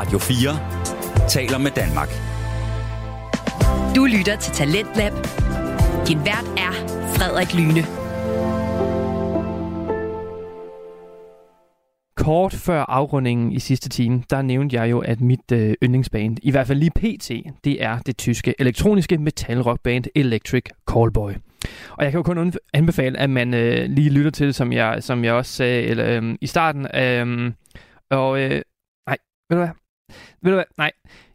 Radio 4 taler med Danmark. Du lytter til Talentlab. Din vært er Frederik Lyne. Kort før afrundingen i sidste time, der nævnte jeg jo, at mit øh, yndlingsband, i hvert fald lige pt., det er det tyske elektroniske metalrockband Electric Callboy. Og jeg kan jo kun anbefale, at man øh, lige lytter til det, som jeg, som jeg også sagde eller, øh, i starten. Øh, og øh, nej, ved du hvad? Ved du hvad? Nej,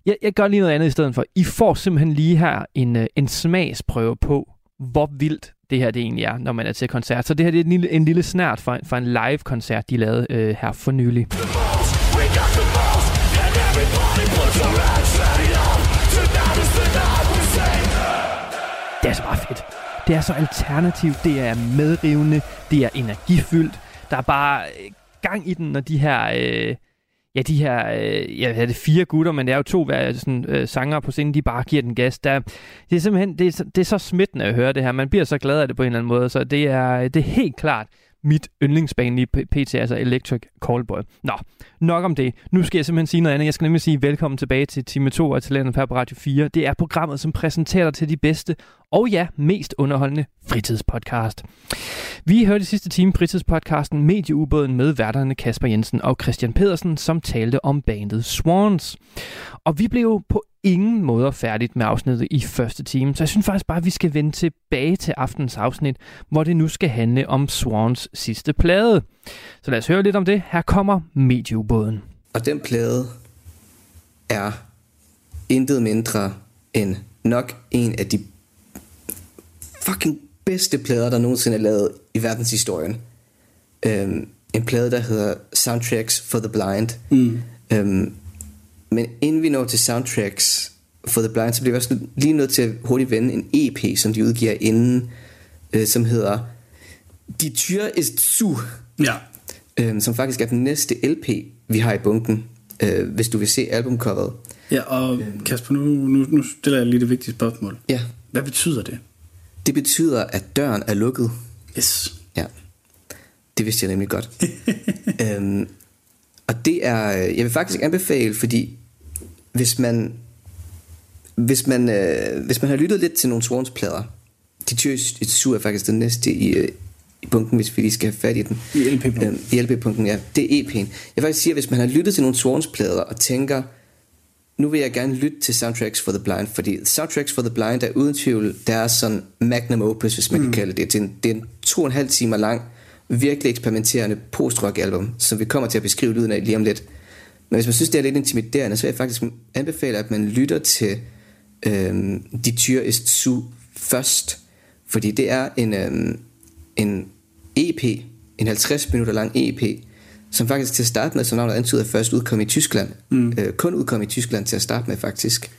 jeg, jeg gør lige noget andet i stedet for. I får simpelthen lige her en, øh, en smagsprøve på, hvor vildt det her det egentlig er, når man er til koncert. Så det her det er en lille, en lille snært for, for en live-koncert, de lavede øh, her for nylig. Det er så bare fedt. Det er så alternativt, det er medrivende, det er energifyldt. Der er bare øh, gang i den, når de her... Øh, ja, de her, øh, ja, det er fire gutter, men det er jo to hver, sådan, øh, sanger på scenen, de bare giver den gas. Der, det er simpelthen, det er, det er så smittende at høre det her. Man bliver så glad af det på en eller anden måde, så det er, det er helt klart mit yndlingsbane i PT, altså Electric Callboy. Nå, nok om det. Nu skal jeg simpelthen sige noget andet. Jeg skal nemlig sige velkommen tilbage til time 2 af Talentet på Radio 4. Det er programmet, som præsenterer dig til de bedste og ja, mest underholdende fritidspodcast. Vi hørte i sidste time fritidspodcasten Medieubåden med værterne Kasper Jensen og Christian Pedersen, som talte om bandet Swans. Og vi blev på ingen måder færdigt med afsnittet i første time, så jeg synes faktisk bare, at vi skal vende tilbage til aftens afsnit, hvor det nu skal handle om Swans sidste plade. Så lad os høre lidt om det. Her kommer Medieubåden. Og den plade er intet mindre end nok en af de fucking bedste plader, der nogensinde er lavet i verdenshistorien. Øhm, en plade, der hedder Soundtracks for the Blind. Mm. Øhm, men inden vi når til soundtracks for The Blind, så bliver vi også lige nødt til at hurtigt vende en EP, som de udgiver inden, øh, som hedder Die Tür ist zu. Ja. Øh, som faktisk er den næste LP, vi har i bunken, øh, hvis du vil se albumcoveret. Ja, og Kasper, nu, nu, nu stiller jeg lige det vigtige spørgsmål. Ja. Hvad betyder det? Det betyder, at døren er lukket. Yes. Ja. Det vidste jeg nemlig godt. øhm, og det er, jeg vil faktisk anbefale, fordi hvis man, hvis man, øh, hvis man har lyttet lidt til nogle Swans-plader, de Tyrus Sur er faktisk den næste i, øh, i bunken, hvis vi lige skal have fat i den. I LP-punkten. Øhm, I LP-punkten, ja. Det er EP'en. Jeg vil faktisk sige, at hvis man har lyttet til nogle Swans-plader og tænker, nu vil jeg gerne lytte til Soundtracks for the Blind, fordi Soundtracks for the Blind er uden tvivl, der er sådan magnum opus, hvis man mm. kan kalde det. Det er, en, det er en to og en halv timer lang, virkelig eksperimenterende post-rock album, som vi kommer til at beskrive lyden af lige om lidt. Men hvis man synes, det er lidt intimiderende, så vil jeg faktisk anbefale, at man lytter til øhm, De Tyr ist zu først, fordi det er en, øhm, en EP, en 50 minutter lang EP, som faktisk til at starte med, som navnet antyder, først udkom i Tyskland. Mm. Øh, kun udkom i Tyskland til at starte med faktisk.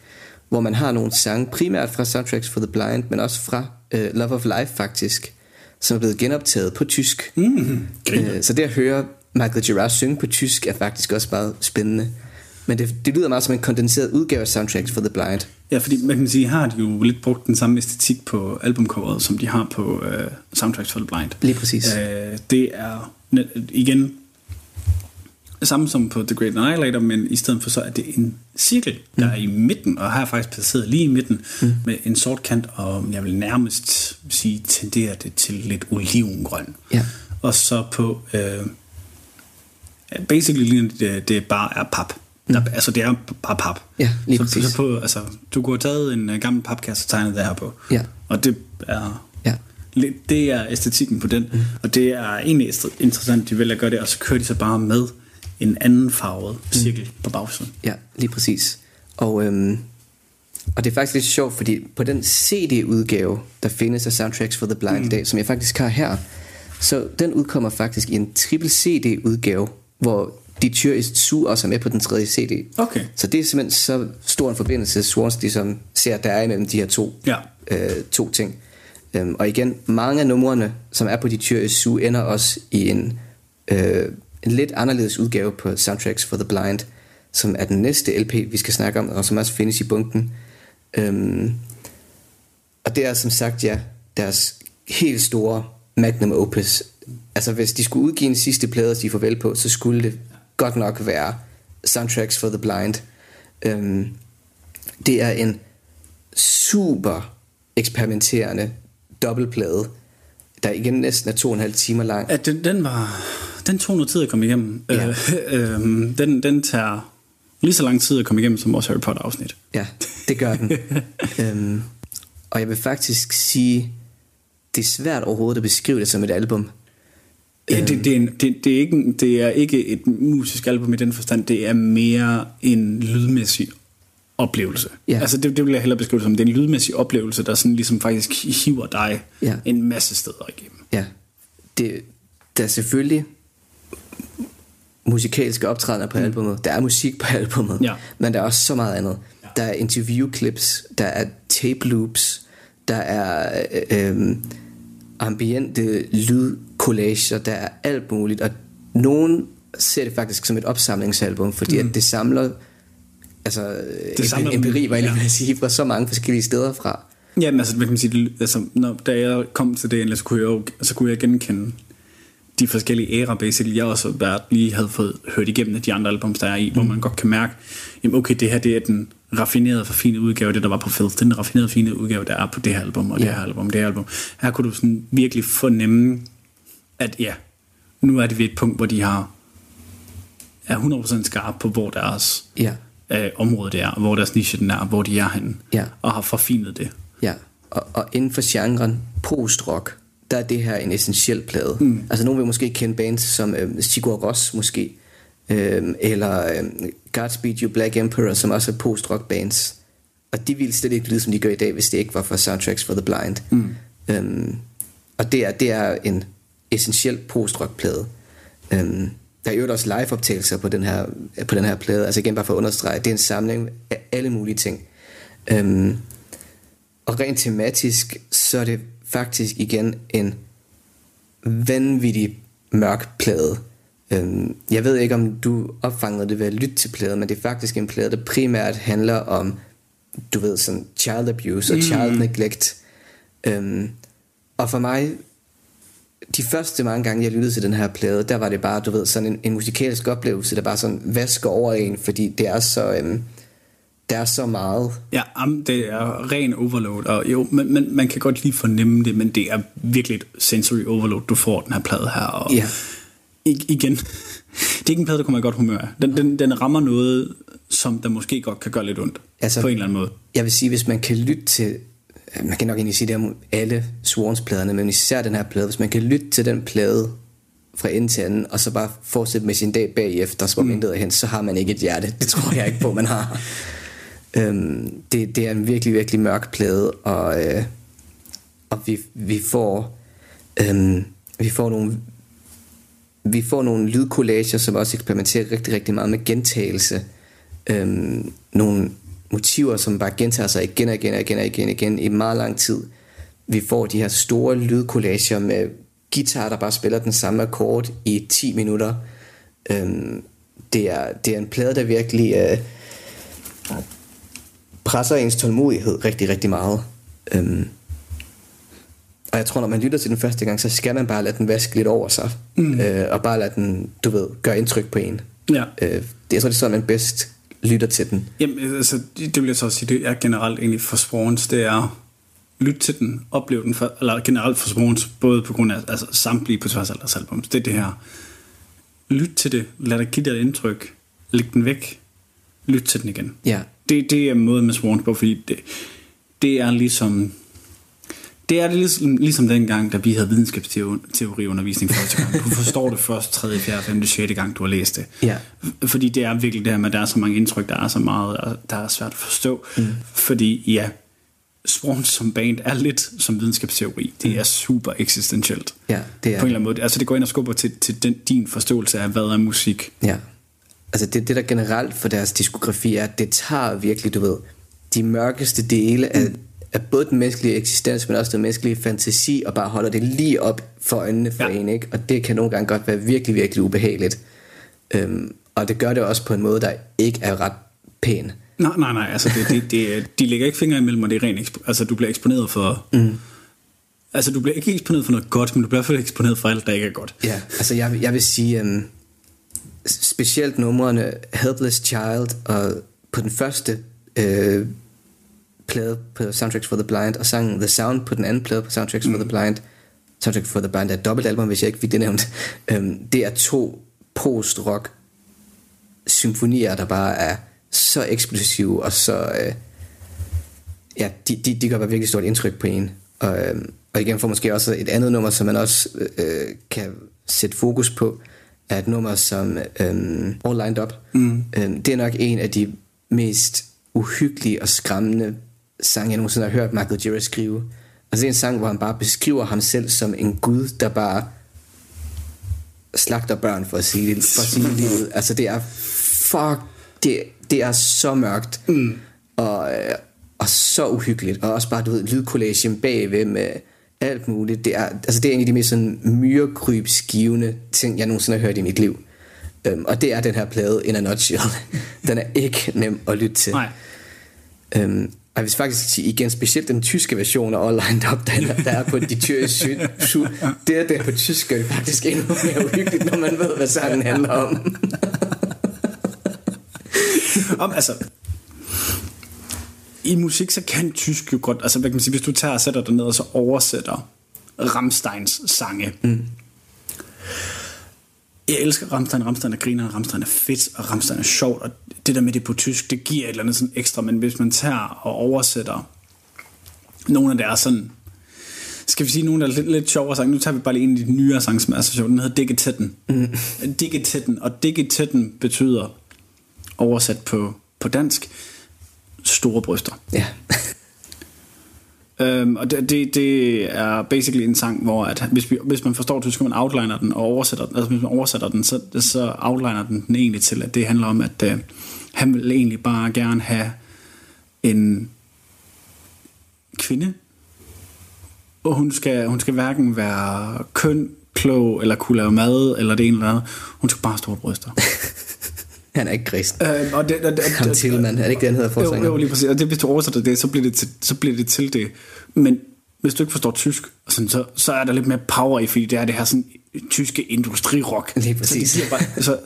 Hvor man har nogle sange, primært fra Soundtracks for the Blind, men også fra øh, Love of Life faktisk, som er blevet genoptaget på tysk. Mm, øh, så det at høre Michael Gerard synge på tysk er faktisk også meget spændende. Men det, det lyder meget som en kondenseret udgave af Soundtracks for the Blind. Ja, fordi man kan sige, har de jo lidt brugt den samme æstetik på albumcoveret, som de har på uh, Soundtracks for the Blind. Lige præcis. Uh, det er igen samme som på The Great Annihilator, men i stedet for så er det en cirkel, der mm. er i midten, og her er faktisk placeret lige i midten mm. med en sort kant, og jeg vil nærmest sige, tenderer det til lidt olivengrøn. Ja. Og så på, uh, basically det, det bare er pap. Mm. Altså det er bare pap. Ja, lige så, præcis. Så på, altså, du kunne have taget en uh, gammel papkasse og tegnet det her på. Ja. Og det er Ja. det er æstetikken på den. Mm. Og det er egentlig interessant, de vælger at gøre det, og så kører de så bare med en anden farvet cirkel mm. på bagsiden. Ja, lige præcis. Og, øhm, og det er faktisk lidt sjovt, fordi på den CD-udgave, der findes af Soundtracks for the Blind mm. i dag, som jeg faktisk har her, så den udkommer faktisk i en triple CD-udgave, hvor De Tyr ist Su også er med på den tredje CD. Okay. Så det er simpelthen så stor en forbindelse, Swans ligesom ser, der er imellem de her to, Ja. øh, to ting. Øhm, og igen, mange af numrene, som er på De Tyr ist Su, ender også i en, øh, en lidt anderledes udgave på Soundtracks for the Blind, som er den næste LP, vi skal snakke om, og som også findes i bunken. Øhm, og det er som sagt, ja, deres helt store magnum opus. Altså hvis de skulle udgive en sidste plade og sige farvel på, så skulle det godt nok være Soundtracks for the Blind. Øhm, det er en super eksperimenterende dobbeltplade, der igen næsten er to og en halv timer lang. At den, den var... Den tog noget tid at komme igennem. Ja. Øh, øh, den, den tager lige så lang tid at komme igennem som vores Harry Potter afsnit. Ja, det gør den. øhm, og jeg vil faktisk sige, det er svært overhovedet at beskrive det som et album. Ja, det, det, er en, det, det, er ikke, en- det er ikke et musisk album i den forstand, det er mere en lydmæssig oplevelse. Ja. Altså det, det vil jeg hellere beskrive som, det er en lydmæssig oplevelse, der sådan ligesom faktisk hiver dig Ja. en masse steder igennem. Ja, det, der er selvfølgelig musikalske optrædener på mm. albumet. Der er musik på albumet. Ja. Men der er også så meget andet. Ja. Der er interviewclips, der er tape loops, der er øh, øh, ambiente lydcollager, der er alt muligt. Og nogen ser det faktisk som et opsamlingsalbum, fordi mm. at det samler altså det samler empiri, var jeg ja. sige, fra så mange forskellige steder fra. Ja, men altså, hvad kan man sige, det, altså, når, da jeg kom til det, så kunne jeg, jo, så kunne jeg genkende de forskellige æra, basically. Jeg også været, lige havde fået hørt igennem af de andre albums, der er i, mm. hvor man godt kan mærke, jamen okay, det her det er den raffinerede, forfinede udgave, det der var på Filth, den raffinerede, fine udgave, der er på det her album, og det her album, det her album. Her kunne du sådan virkelig fornemme, at ja, nu er det ved et punkt, hvor de har er 100% skarpe på, hvor deres Ja. øh, område det er, hvor deres niche den er, hvor de er henne, Ja. og har forfinet det. Ja, og, og inden for genren post-rock, der er det her en essentiel plade. Mm. Altså nogen vil måske kende bands som øh, Sigur Rós måske, øh, eller øh, Godspeed You Black Emperor, som også er post-rock bands. Og de ville slet ikke lyde, som de gør i dag, hvis det ikke var for Soundtracks for the Blind. Mm. Øhm, og det er, det er en essentiel post-rock plade. Øhm, der er jo også live-optagelser på den, her, på den her plade. Altså igen bare for at understrege, det er en samling af alle mulige ting. Øhm, og rent tematisk, så er det faktisk igen en vanvittig mørk plade. Øhm, jeg ved ikke, om du opfangede det ved at lytte til pladen, men det er faktisk en plade, der primært handler om, du ved, sådan child abuse og child neglect. Øhm, og for mig, de første mange gange, jeg lyttede til den her plade, der var det bare, du ved, sådan en, en musikalsk oplevelse, der bare sådan vasker over en, fordi det er så, øhm, der er så meget Ja, det er ren overload, og jo, men, men man kan godt lige fornemme det, men det er virkelig et sensory overload, du får den her plade her. Og Ja. I, igen, det er ikke en plade, der kommer i godt humør af. Den, den, den rammer noget, som der måske godt kan gøre lidt ondt, Altså- på en eller anden måde. jeg vil sige, hvis man kan lytte til, man kan nok egentlig sige det om alle Swans-pladerne, men især den her plade, hvis man kan lytte til den plade fra ende til anden, og så bare fortsætte med sin dag bagefter, som om intet er hen, så har man ikke et hjerte. Det tror jeg ikke på, man har. øhm, det, det er en virkelig, virkelig mørk plade, og, øh, og vi, vi får øhm, vi får nogle vi får nogle lydcollager, som også eksperimenterer rigtig, rigtig meget med gentagelse. Øhm, nogle motiver, som bare gentager sig igen og igen og igen og igen, og igen i meget lang tid. Vi får de her store lydcollager med guitar, der bare spiller den samme akkord i 10 minutter. Øhm, det, er, det er en plade, der virkelig øh, presser ens tålmodighed rigtig, rigtig meget. Øhm, og jeg tror, når man lytter til den første gang, så skal man bare lade den vaske lidt over sig. Mm. Øh, og bare lade den, du ved, gøre indtryk på en. Ja. Øh, det, jeg tror, det er sådan, man bedst lytter til den. Jamen, altså, det vil jeg så også sige, det er generelt egentlig for Swans, det er lyt til den, opleve den, for, eller generelt for Swans, både på grund af altså, samtlige på tværs af deres albums, det er det her, lyt til det, lad dig give dig et indtryk, læg den væk, lyt til den igen. Ja, Det, det er måden med Swans på, fordi det, det er ligesom... Det er det ligesom, ligesom dengang, da vi havde videnskabsteoriundervisning første gang. Du forstår det først 3., 4., 5., 6. gang, du har læst det. Ja. Fordi det er virkelig det her med, at der er så mange indtryk, der er så meget, og der er svært at forstå. Mm. Fordi ja, Swans som band er lidt som videnskabsteori. Det er super eksistentielt. ja, det er På en eller anden måde. Altså det går ind og skubber til, til den, din forståelse af, hvad er musik. Ja. Altså det, det der generelt for deres diskografi er, at det tager virkelig, du ved, de mørkeste dele af, af både den menneskelige eksistens, men også den menneskelige fantasi, og bare holder det lige op for øjnene for ja. En, ikke? Og det kan nogle gange godt være virkelig, virkelig ubehageligt. Øhm, og det gør det også på en måde, der ikke er ret pæn. Nej, nej, nej. Altså det, det, det, de lægger ikke fingre imellem, og det er rent Altså du bliver eksponeret for... Mm. Altså du bliver ikke eksponeret for noget godt, men du bliver i hvert fald eksponeret for alt, der ikke er godt. Ja, altså jeg, jeg vil sige, øhm, specielt numrene Helpless Child og på den første øh, plade på Soundtracks for the Blind, og sangen The Sound på den anden plade på Soundtracks mm. for the Blind. Soundtracks for the Blind er et dobbeltalbum, hvis jeg ikke fik det nævnt. Øhm, det er to post-rock symfonier, der bare er så eksplosive og så... Øh, ja, de, de, de gør bare virkelig stort indtryk på en. Og, øh, og igen får måske også et andet nummer, som man også øh, kan sætte fokus på, er et nummer som øh, All Lined Up. Mm. Øh, det er nok en af de mest uhyggelige og skræmmende sange, jeg nogensinde har hørt Michael Gira skrive. Altså det er en sang, hvor han bare beskriver ham selv som en gud, der bare slagter børn for at sige, for at sige livet. Altså det er fuck, det, det er så mørkt. Mm. Og, øh, og så uhyggeligt. Og også bare, du ved, lydkollagen bagved med alt muligt. Det er, altså det er en af de mest sådan myrekrybsgivende ting, jeg nogensinde har hørt i mit liv. Um, og det er den her plade in a nutshell. den er ikke nem at lytte til. Nej. Um, og jeg vil faktisk sige igen, specielt den tyske version af All Lined Up, der, der er på de tyrkiske det er der på tysk, er faktisk endnu mere uhyggeligt, når man ved, hvad sangen handler om. om altså, i musik, så kan tysk jo godt, altså hvad kan man sige, hvis du tager og sætter dig ned og så oversætter Ramsteins sange. Mm. Jeg elsker Ramstein, Ramstein er griner, Ramstein er fedt, og Ramstein er sjovt, og det der med det på tysk, det giver et eller andet sådan ekstra, men hvis man tager og oversætter nogle af deres sådan, skal vi sige nogle af lidt, lidt sjovere sange, nu tager vi bare lige en af de nyere sange, som er så sjov, den hedder Digitetten. Mm. Digitetten, og Digitetten betyder oversat på, på dansk, store bryster. Ja. Øhm, og det, det, det er basically en sang, hvor at hvis, vi, hvis man forstår tysk, man outliner den og oversætter den, altså hvis man oversætter den, så, så outliner den den egentlig til, at det handler om, at øh, han vil egentlig bare gerne have en kvinde, og hun skal, hun skal hverken være køn, klog, eller kunne lave mad, eller det ene eller andet. Hun skal bare have store bryster. Han er ikke kristen. Øh, og det, det, det, Ham til, man. Er det ikke det, han hedder jo, jo, lige præcis. Og det, hvis du oversætter det, så bliver det, til, så bliver det til det. Men hvis du ikke forstår tysk, sådan, så, så er der lidt mere power i, fordi det er det her sådan, tyske industrirok. Lige præcis. Så, de bare, så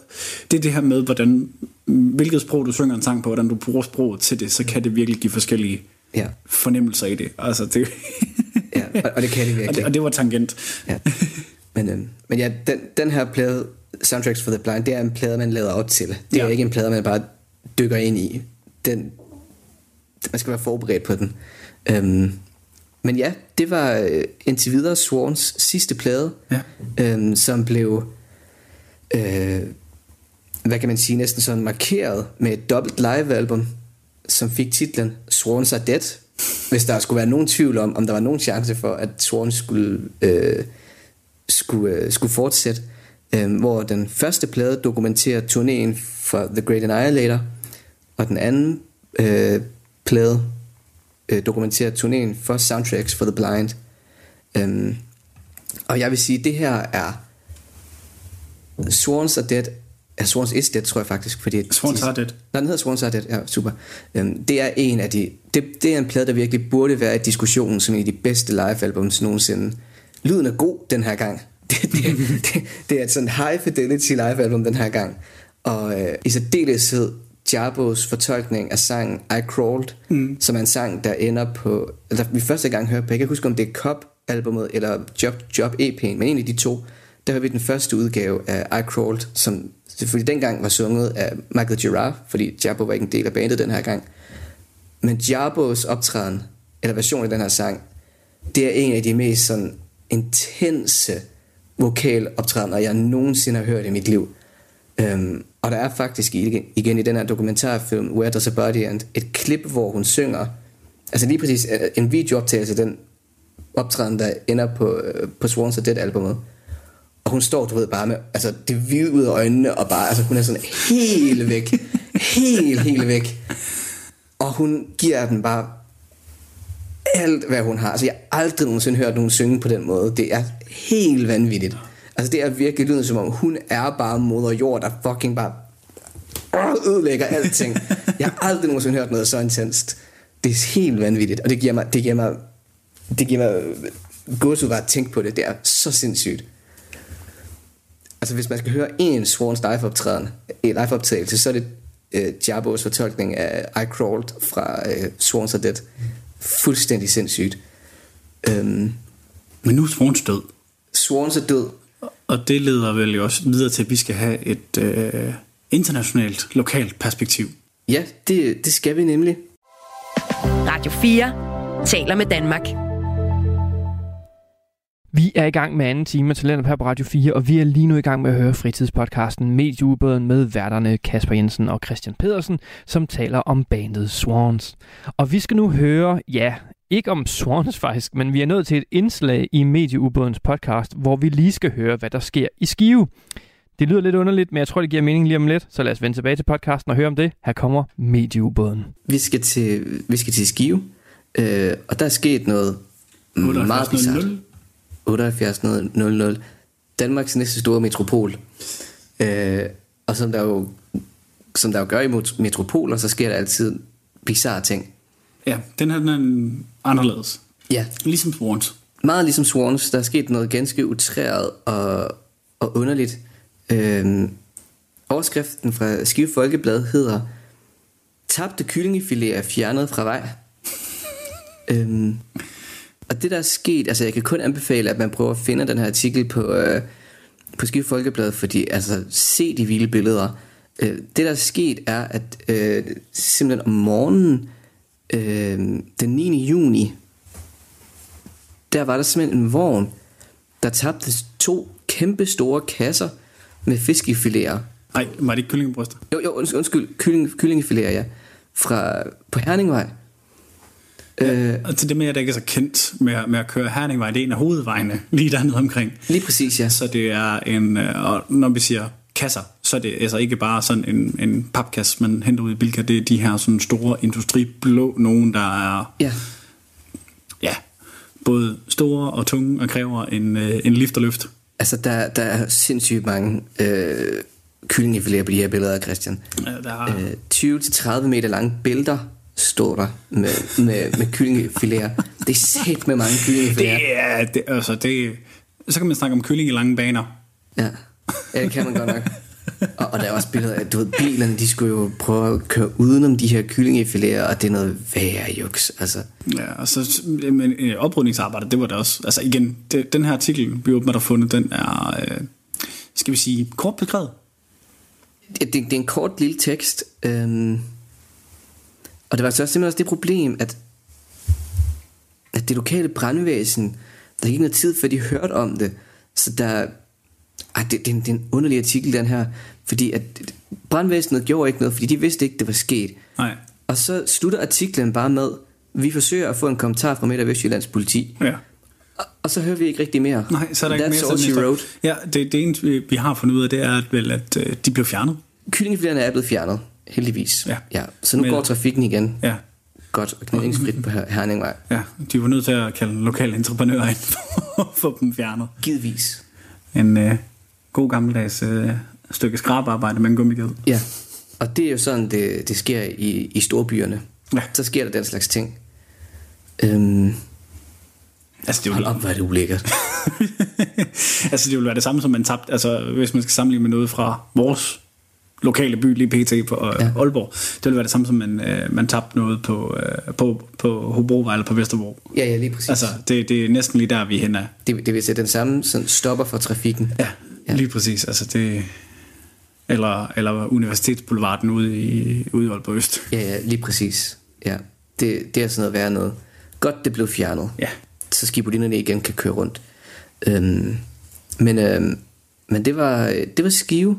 det er det her med, hvordan, hvilket sprog du synger en sang på, hvordan du bruger sproget til det, så kan det virkelig give forskellige Ja. fornemmelser i det. Altså, det Ja, og, og det kan det og, virkelig. det, og det var tangent. Ja. Men, øhm, men ja, den, den her plade, Soundtracks for the Blind, det er en plade, man lader op til. Det er Ja. ikke en plade, man bare dykker ind i. Den, man skal være forberedt på den. Øhm, men ja, det var øh, indtil videre Swans sidste plade, Ja. øhm, som blev, øh, hvad kan man sige, næsten sådan markeret med et dobbelt live-album, som fik titlen Swans Are Dead. Hvis der skulle være nogen tvivl om, om der var nogen chance for, at Swans skulle, øh, skulle, øh, skulle fortsætte, øh, hvor den første plade dokumenterer turnéen for The Great Annihilator, og den anden øh, plade øh, dokumenterer turnéen for Soundtracks for the Blind. Øhm, og jeg vil sige, det her er Swans Are Dead Ja, Swans is Dead, tror jeg faktisk. Fordi Swans de- Are Dead. Nej, den hedder Swans Are Dead, ja, super. Øhm, det er en af de... Det, det er en plade, der virkelig burde være i diskussionen som en af de bedste live-albums nogensinde. Lyden er god den her gang. Det, det, det, det er et sådan high fidelity live-album den her gang. Og øh, i særdeleshed Jarbos fortolkning af sangen I Crawled, mm. som er en sang, der ender på... Eller vi første gang hørte på, jeg kan huske, om det er Cop-albummet eller Job, Job EP'en, men en af de to, der har vi den første udgave af I Crawled, som selvfølgelig dengang var sunget af Michael Girard, fordi Jabo var ikke en del af bandet den her gang. Men Jabos optræden, eller version af den her sang, det er en af de mest sådan intense vokaloptrædener, jeg nogensinde har hørt i mit liv. Øhm, og der er faktisk igen, igen i den her dokumentarfilm, Where Does a Body End, et klip, hvor hun synger, altså lige præcis øh, en videooptagelse den optræden, der ender på, øh, på Swans og Dead albumet. Og hun står, du ved, bare med altså, det hvide ud af øjnene, og bare, altså hun er sådan helt væk. helt, helt væk. Og hun giver den bare alt, hvad hun har. Altså, jeg har aldrig nogensinde hørt nogen synge på den måde. Det er helt vanvittigt. Altså, det er virkelig lyden, som om hun er bare moder jord, der fucking bare ødelægger alting. Jeg har aldrig nogensinde hørt noget så intenst. Det er helt vanvittigt, og det giver mig, det giver mig, det giver mig gåsehud bare at tænke på det. Det er så sindssygt. Altså hvis man skal høre en Swans live optræden, en live optagelse, så er det øh, Jabos fortolkning af I Crawled fra øh, Swans Are Dead. Fuldstændig sindssygt. Øhm, Men nu er Swans død. Swans er død. Og det leder vel jo også videre til, at vi skal have et øh, internationalt, lokalt perspektiv. Ja, det, det skal vi nemlig. Radio 4 taler med Danmark. Vi er i gang med anden time af Talenter her på Radio 4, og vi er lige nu i gang med at høre fritidspodcasten Medieubåden med værterne Kasper Jensen og Christian Pedersen, som taler om bandet Swans. Og vi skal nu høre, ja, ikke om Swans faktisk, men vi er nået til et indslag i Medieubådens podcast, hvor vi lige skal høre, hvad der sker i Skive. Det lyder lidt underligt, men jeg tror, det giver mening lige om lidt, så lad os vende tilbage til podcasten og høre om det. Her kommer Medieubåden. Vi skal til, vi skal til Skive, øh, og der er sket noget meget bizarrt. 7800. Danmarks næste store metropol. Øh, og som der jo som der jo gør i metropoler, så sker der altid bizarre ting. Ja, den her den er anderledes. Ja. Ligesom Swans. Meget ligesom Swans. Der er sket noget ganske utræret og, og underligt. Øh, overskriften fra Skive Folkeblad hedder Tabte kyllingefilet er fjernet fra vej. øhm, og det der er sket, altså jeg kan kun anbefale, at man prøver at finde den her artikel på, øh, på Skive Folkeblad, fordi altså se de vilde billeder. Øh, det der er sket er, at øh, simpelthen om morgenen øh, den 9. juni, der var der simpelthen en vogn, der tabte to kæmpe store kasser med fiskefiléer. Nej, var det ikke kyllingebryster? Jo, jo, undskyld, kylling, kyllingefiléer, ja. Fra, på Herningvej. Ja, og til det med, at jeg ikke er så kendt med, med at køre Herningvej, det er en af hovedvejene lige dernede omkring. Lige præcis, ja. Så det er en, og når vi siger kasser, så er det altså ikke bare sådan en, en papkasse, man henter ud i Bilka, det er de her sådan store industriblå, nogen der er... Ja. Ja, både store og tunge og kræver en, en lift og løft. Altså, der, der er sindssygt mange øh, kyllingefiléer på de her billeder, Christian. Ja, der er... Øh, 20-30 meter lange bælter står der med, med, med kyllingefiléer. Det er sæt med mange kyllingefiléer. Det er, det, altså det, så kan man snakke om kylling i lange baner. Ja, ja det kan man godt nok. Og, og der er også billeder af, du ved, bilerne, de skulle jo prøve at køre udenom de her kyllingefiléer, og det er noget værre juks, altså. Ja, og så, men øh, oprydningsarbejdet, det var det også, altså igen, det, den her artikel, vi åbner der fundet, den er, øh, skal vi sige, kort beskrevet. Det, det, det er en kort lille tekst, øhm, og det var så simpelthen også det problem, at, at det lokale brandvæsen, der gik noget tid, før de hørte om det. Så der... Ej, det, det, det er en underlig artikel, den her. Fordi at brandvæsenet gjorde ikke noget, fordi de vidste ikke, det var sket. Nej. Og så slutter artiklen bare med, vi forsøger at få en kommentar fra Midt- og Vestjyllands politi. Ja. Og, og så hører vi ikke rigtig mere. Nej, så er der ikke That's mere. all she wrote. Ja, det, det eneste, vi, vi har fundet ud af, det er at, vel, at øh, de blev fjernet. Kyllingefilerne er blevet fjernet, heldigvis. Ja. ja. Så nu Men- går trafikken igen. Ja. Godt og gnidningsfrit på Her- Herningvej. Ja, de var nødt til at kalde lokale entreprenører ind for at få dem fjernet. Givetvis. En øh, god gammeldags øh, stykke skrabarbejde med en gummigade. Ja, og det er jo sådan, det, det sker i, i storbyerne. Ja. Så sker der den slags ting. Øhm, Altså det, hold vil, op, hvor er det ulækkert. altså det vil være det samme som man tabte, altså hvis man skal sammenligne med noget fra vores lokale by lige pt. på øh, Ja. Aalborg, det vil være det samme som man, øh, man tabte noget på, øh, på, på Hobrovej eller på Vesterbro. Ja, ja, lige præcis. Altså det, det er næsten lige der vi er henne af. det, det vil sige, den samme sådan, stopper for trafikken. Ja, Ja. lige præcis. Altså det, eller, eller Universitetsboulevarden ude i, ude i Aalborg Øst. Ja, ja, lige præcis. Ja, det, det er sådan noget værre noget. Godt, det blev fjernet. Ja. Så skibulinerne igen kan køre rundt. Øhm, men, øhm, men det var, det var skive.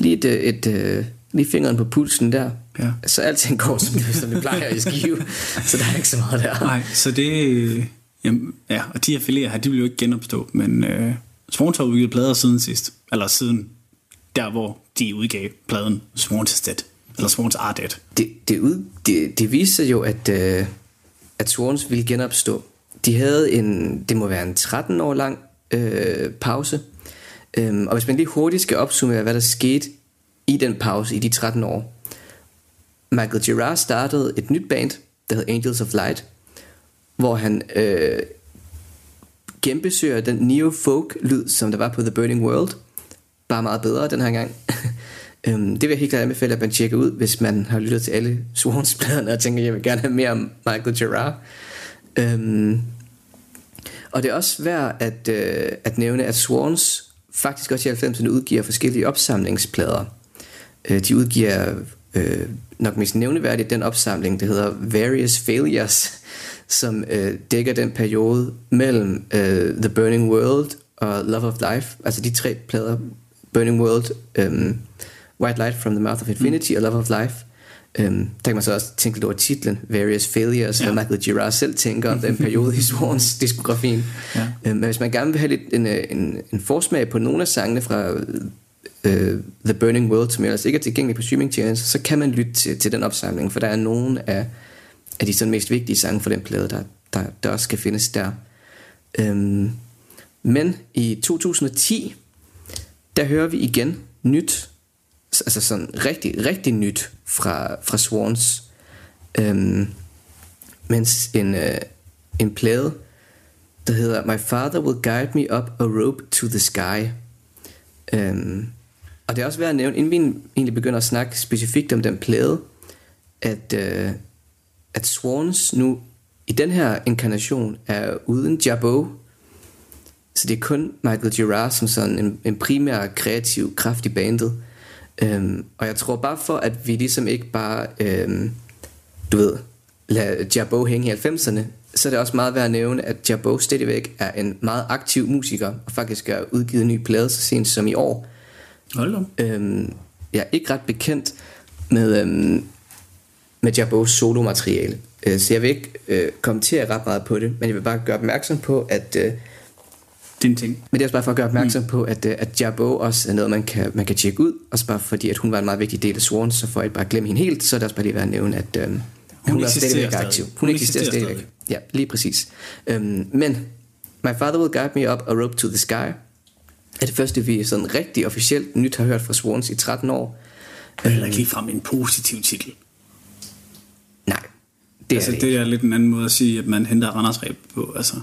Lige, et, øh, et, et, lige fingeren på pulsen der. Ja. Så alting går, som det, som det plejer i skive. Så der er ikke så meget der. Nej, så det... Jamen, ja, og de her filéer her, de vil jo ikke genopstå, men øh, Swans har udgivet plader siden sidst. Eller siden der, hvor de udgav pladen is Dead. Eller Swans Are Dead. det, det, ud, det, det viste jo, at, øh, at Swans ville genopstå. De havde en, det må være en 13 år lang øh, pause. Øhm, og hvis man lige hurtigt skal opsummere, hvad der skete i den pause i de 13 år. Michael Gerard startede et nyt band, der hed Angels of Light, hvor han øh, genbesøger den neo-folk lyd, som der var på The Burning World, bare meget bedre den her gang. øhm, det vil jeg helt klart anbefale, at man tjekker ud, hvis man har lyttet til alle Swans-pladerne og tænker, at jeg vil gerne have mere om Michael Gerard. Øhm, og det er også værd at, øh, at nævne, at Swans faktisk også i 90'erne udgiver forskellige opsamlingsplader. Øh, de udgiver øh, nok mest nævneværdigt den opsamling, der hedder Various Failures, som øh, dækker den periode mellem øh, The Burning World og Love of Life, altså de tre plader, Burning World, øh, White Light from the Mouth of Infinity mm. og Love of Life. Um, der kan man så også tænke lidt over titlen Various Failures, ja. hvad Michael Girard selv tænker om den periode i Swans diskografien. Ja. Um, men hvis man gerne vil have lidt en, en, en forsmag på nogle af sangene fra uh, The Burning World, som ellers ikke er tilgængelig på streamingtjenester, så kan man lytte til, til den opsamling, for der er nogle af, af de sådan mest vigtige sange for den plade, der, der, der også skal findes der. Um, men i 2010, der hører vi igen nyt altså sådan rigtig, rigtig nyt fra, fra Swans. Øhm, mens en, øh, en plade, der hedder My Father Will Guide Me Up a Rope to the Sky. Øhm, og det er også værd at nævne, inden vi egentlig begynder at snakke specifikt om den plade, at, øh, at Swans nu i den her inkarnation er uden Jabot, Så det er kun Michael Girard som sådan en, en primær kreativ kraft i bandet. Øhm, og jeg tror bare for, at vi ligesom ikke bare, øhm, du ved, lader Jabbo hænge i 90'erne, så er det også meget værd at nævne, at Jabbo stadigvæk er en meget aktiv musiker, og faktisk har udgivet en ny plade så sent som i år. Hold da. Øhm, jeg er ikke ret bekendt med, øhm, med Jabos solomateriale, øh, så jeg vil ikke øh, kommentere ret meget på det, men jeg vil bare gøre opmærksom på, at øh, din ting. Men det er også bare for at gøre opmærksom mm. på, at, øh, at Jabbo også er noget, man kan, man kan tjekke ud. Også bare fordi, at hun var en meget vigtig del af Swans, så får jeg bare glemme hende helt, så er det også bare lige værd at nævne, at øhm, hun, hun er stadigvæk aktiv. Hun, hun eksisterer stadigvæk. Stadig. Ja, lige præcis. Øhm, men My Father Will Guide Me Up a Rope to the Sky er det første, vi sådan rigtig officielt nyt har hørt fra Swans i 13 år. Det er ikke frem en positiv titel. Nej, det altså, er det, det er lidt en anden måde at sige, at man henter Randers på. Altså.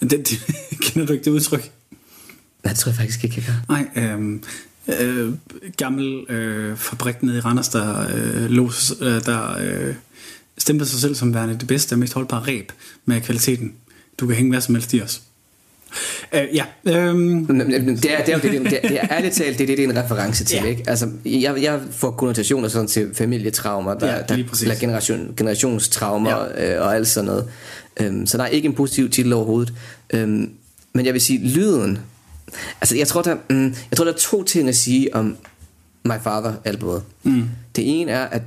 Det, det, kender du ikke det udtryk? Nej, det tror jeg faktisk ikke, jeg gør. Nej, øh, øh, gammel øh, fabrik nede i Randers, der, øh, los, øh, der øh, stemte sig selv som værende det bedste og mest holdbare ræb med kvaliteten. Du kan hænge hvad som helst i os. Uh, ja. Um... Det er, det er jo det, det, det, det er ærligt talt, det er det, det er en reference til, ja. ikke? Altså, jeg, jeg får konnotationer sådan til familietraumer, der, ja, der, eller generation, generationstraumer ja. øh, og alt sådan noget. Um, så der er ikke en positiv titel overhovedet. Um, men jeg vil sige, lyden... Altså, jeg tror, der, um, jeg tror, der er to ting at sige om My Father-albumet. Mm. Det ene er, at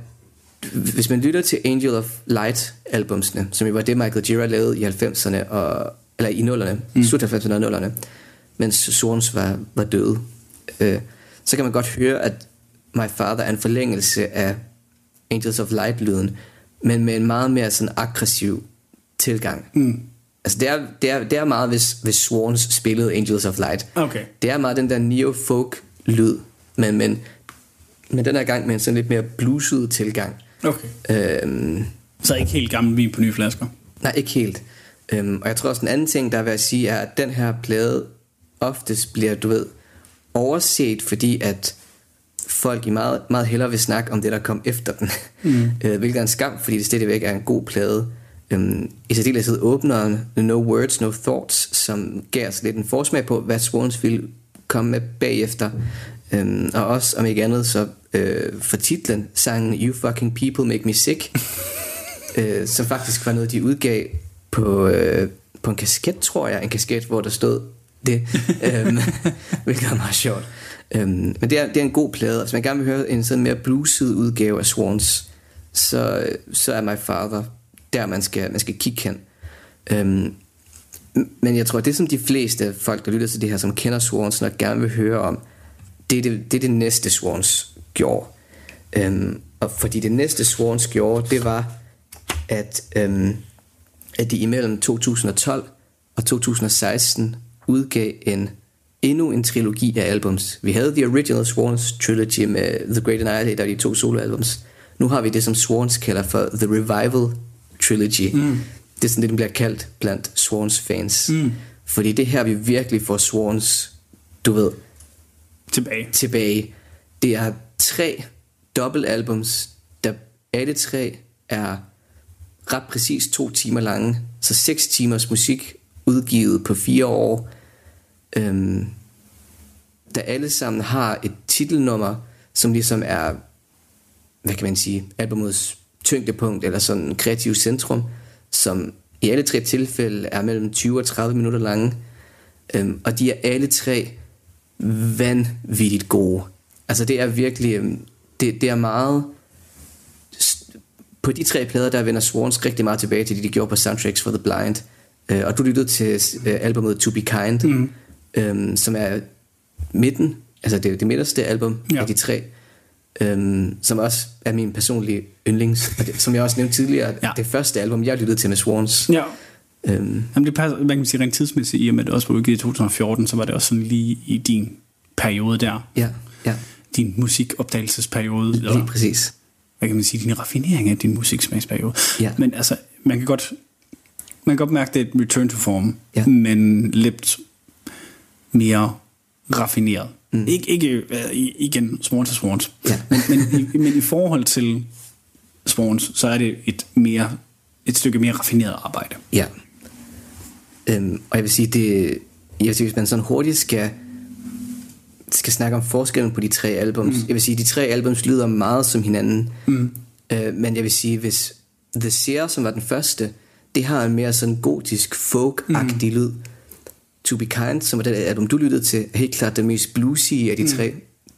hvis man lytter til Angel of Light albumsene, som jo var det Michael Gira lavede i 90'erne og eller i nullerne, mm. slut 90'erne og nullerne, mens Sorens var, var døde, øh, så kan man godt høre, at My Father er en forlængelse af Angels of Light-lyden, men med en meget mere sådan aggressiv tilgang. Mm. Altså det er, det, er, det er meget, hvis, hvis Swans spillede Angels of Light. Okay. Det er meget den der neo-folk-lyd, men, men, men den er gang med en sådan lidt mere blueset tilgang. Okay. Øhm, så ikke helt gammel vin på nye flasker? Nej, ikke helt. Øhm, og jeg tror også en anden ting, der er ved at sige, er, at den her plade oftest bliver, du ved, overset, fordi at folk i meget, meget hellere vil snakke om det, der kom efter den. Mm. øh, hvilket er en skam, fordi det stadigvæk er en god plade. Øhm, I særdeleshed åbneren No Words, No Thoughts, som gav os lidt en forsmag på, hvad Swans ville komme med bagefter. Øhm, og også, om ikke andet, så øh, for titlen, sangen You Fucking People Make Me Sick, øh, som faktisk var noget, de udgav på, øh, på en kasket, tror jeg, en kasket, hvor der stod det, øhm, hvilket er meget sjovt. Øhm, men det er, det er en god plade, hvis man gerne vil høre en sådan mere blueset udgave af Swans, så, så er My Father der, man skal, man skal kigge hen. Øhm, men jeg tror, det som de fleste folk, der lytter til det her, som kender Swans, nok gerne vil høre om, det er det, det, er det næste Swans gjorde. Øhm, og fordi det næste Swans gjorde, det var, at øhm, at de imellem 2012 og 2016 udgav en endnu en trilogi af albums. Vi havde The Original Swans Trilogy med The Great Annihilator og de to soloalbums. Nu har vi det, som Swans kalder for The Revival Trilogy. Mm. Det er sådan det, den bliver kaldt blandt Swans fans. Mm. Fordi det her, vi virkelig får Swans, du ved, Tilbage. tilbage. Det er tre dobbeltalbums, der alle tre er ret præcis to timer lange. Så seks timers musik udgivet på fire år. Øhm, der alle sammen har et titelnummer, som ligesom er, hvad kan man sige, albumets tyngdepunkt, eller sådan kreativ centrum, som i alle tre tilfælde er mellem 20 og 30 minutter lange. Øhm, og de er alle tre vanvittigt gode. Altså det er virkelig, øhm, det, det er meget, på de tre plader, der vender Swans rigtig meget tilbage til det, de gjorde på Soundtracks for the Blind. Øh, og du lyttede til øh, albumet To Be Kind, mm. øhm, som er midten, altså det, det midterste album Ja. af de tre, øhm, som også er min personlige yndlings. Og det, som jeg også nævnte tidligere, Ja. det første album, jeg lyttede til med Swans. Ja. Øhm, Jamen det passer, hvad kan man sige, rent tidsmæssigt, i og med det også var udgivet i 2014, så var det også sådan lige i din periode der. ja, ja, Din musikopdagelsesperiode. lige Eller, præcis. hvad kan man sige, din raffinering af din musiksmagsperiode. Ja. Men altså, man kan godt, man kan godt mærke, det er et return to form, Ja. men lidt mere raffineret. Mm. Ikke, ikke uh, igen, Swans til Swans. Ja. Men, men, i, men i forhold til Swans, så er det et mere et stykke mere raffineret arbejde. Ja. Øhm, og jeg vil sige, det, jeg vil sige, hvis man sådan hurtigt skal, skal snakke om forskellen på de tre albums, mm. jeg vil sige, de tre albums lyder meget som hinanden, mm. øh, men jeg vil sige, hvis The Seer, som var den første, det har en mere sådan gotisk, folk-agtig mm. lyd. To Be Kind, som er det album, du lyttede til, er helt klart det mest bluesy af de mm. tre.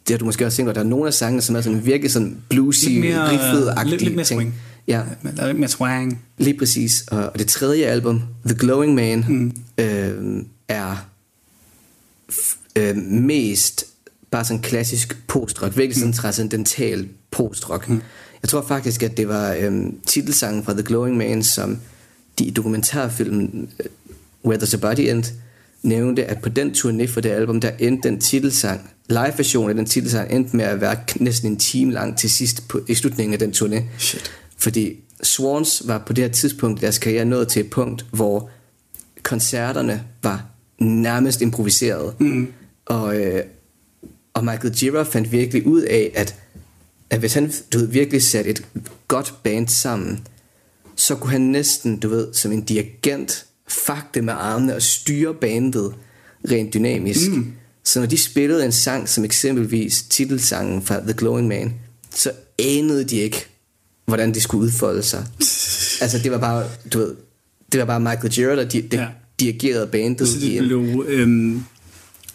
Det har du måske også tænkt, at der er nogle af sangene, som er sådan virkelig sådan bluesy, mere, riffet-agtige lidt, lidt mere ting. swing. Ja, der er lidt mere swang. Lige præcis. Og, det tredje album, The Glowing Man, mm. øh, er øh, mest bare sådan klassisk postrock. Virkelig sådan transcendental postrock. Mm. Jeg tror faktisk, at det var øh, titelsangen fra The Glowing Man, som de i dokumentarfilmen øh, Where There's a Body End nævnte, at på den turné for det album, der endte den titelsang, live-version af den titelsang, endte med at være næsten en time lang til sidst på, i slutningen af den turné. Shit. Fordi Swans var på det her tidspunkt i deres karriere nået til et punkt, hvor koncerterne var nærmest improviseret. Mm. Og, øh, og Michael Gira fandt virkelig ud af, at, at hvis han du ved, virkelig satte et godt band sammen, så kunne han næsten, du ved, som en dirigent, fagte med armene og styre bandet rent dynamisk. Mm. Så når de spillede en sang, som eksempelvis titelsangen fra The Glowing Man, så anede de ikke, hvordan de skulle udfolde sig. altså det var bare, du ved, det var bare Michael Gira, der di- Ja. dirigerede bandet Så det blev... Øhm,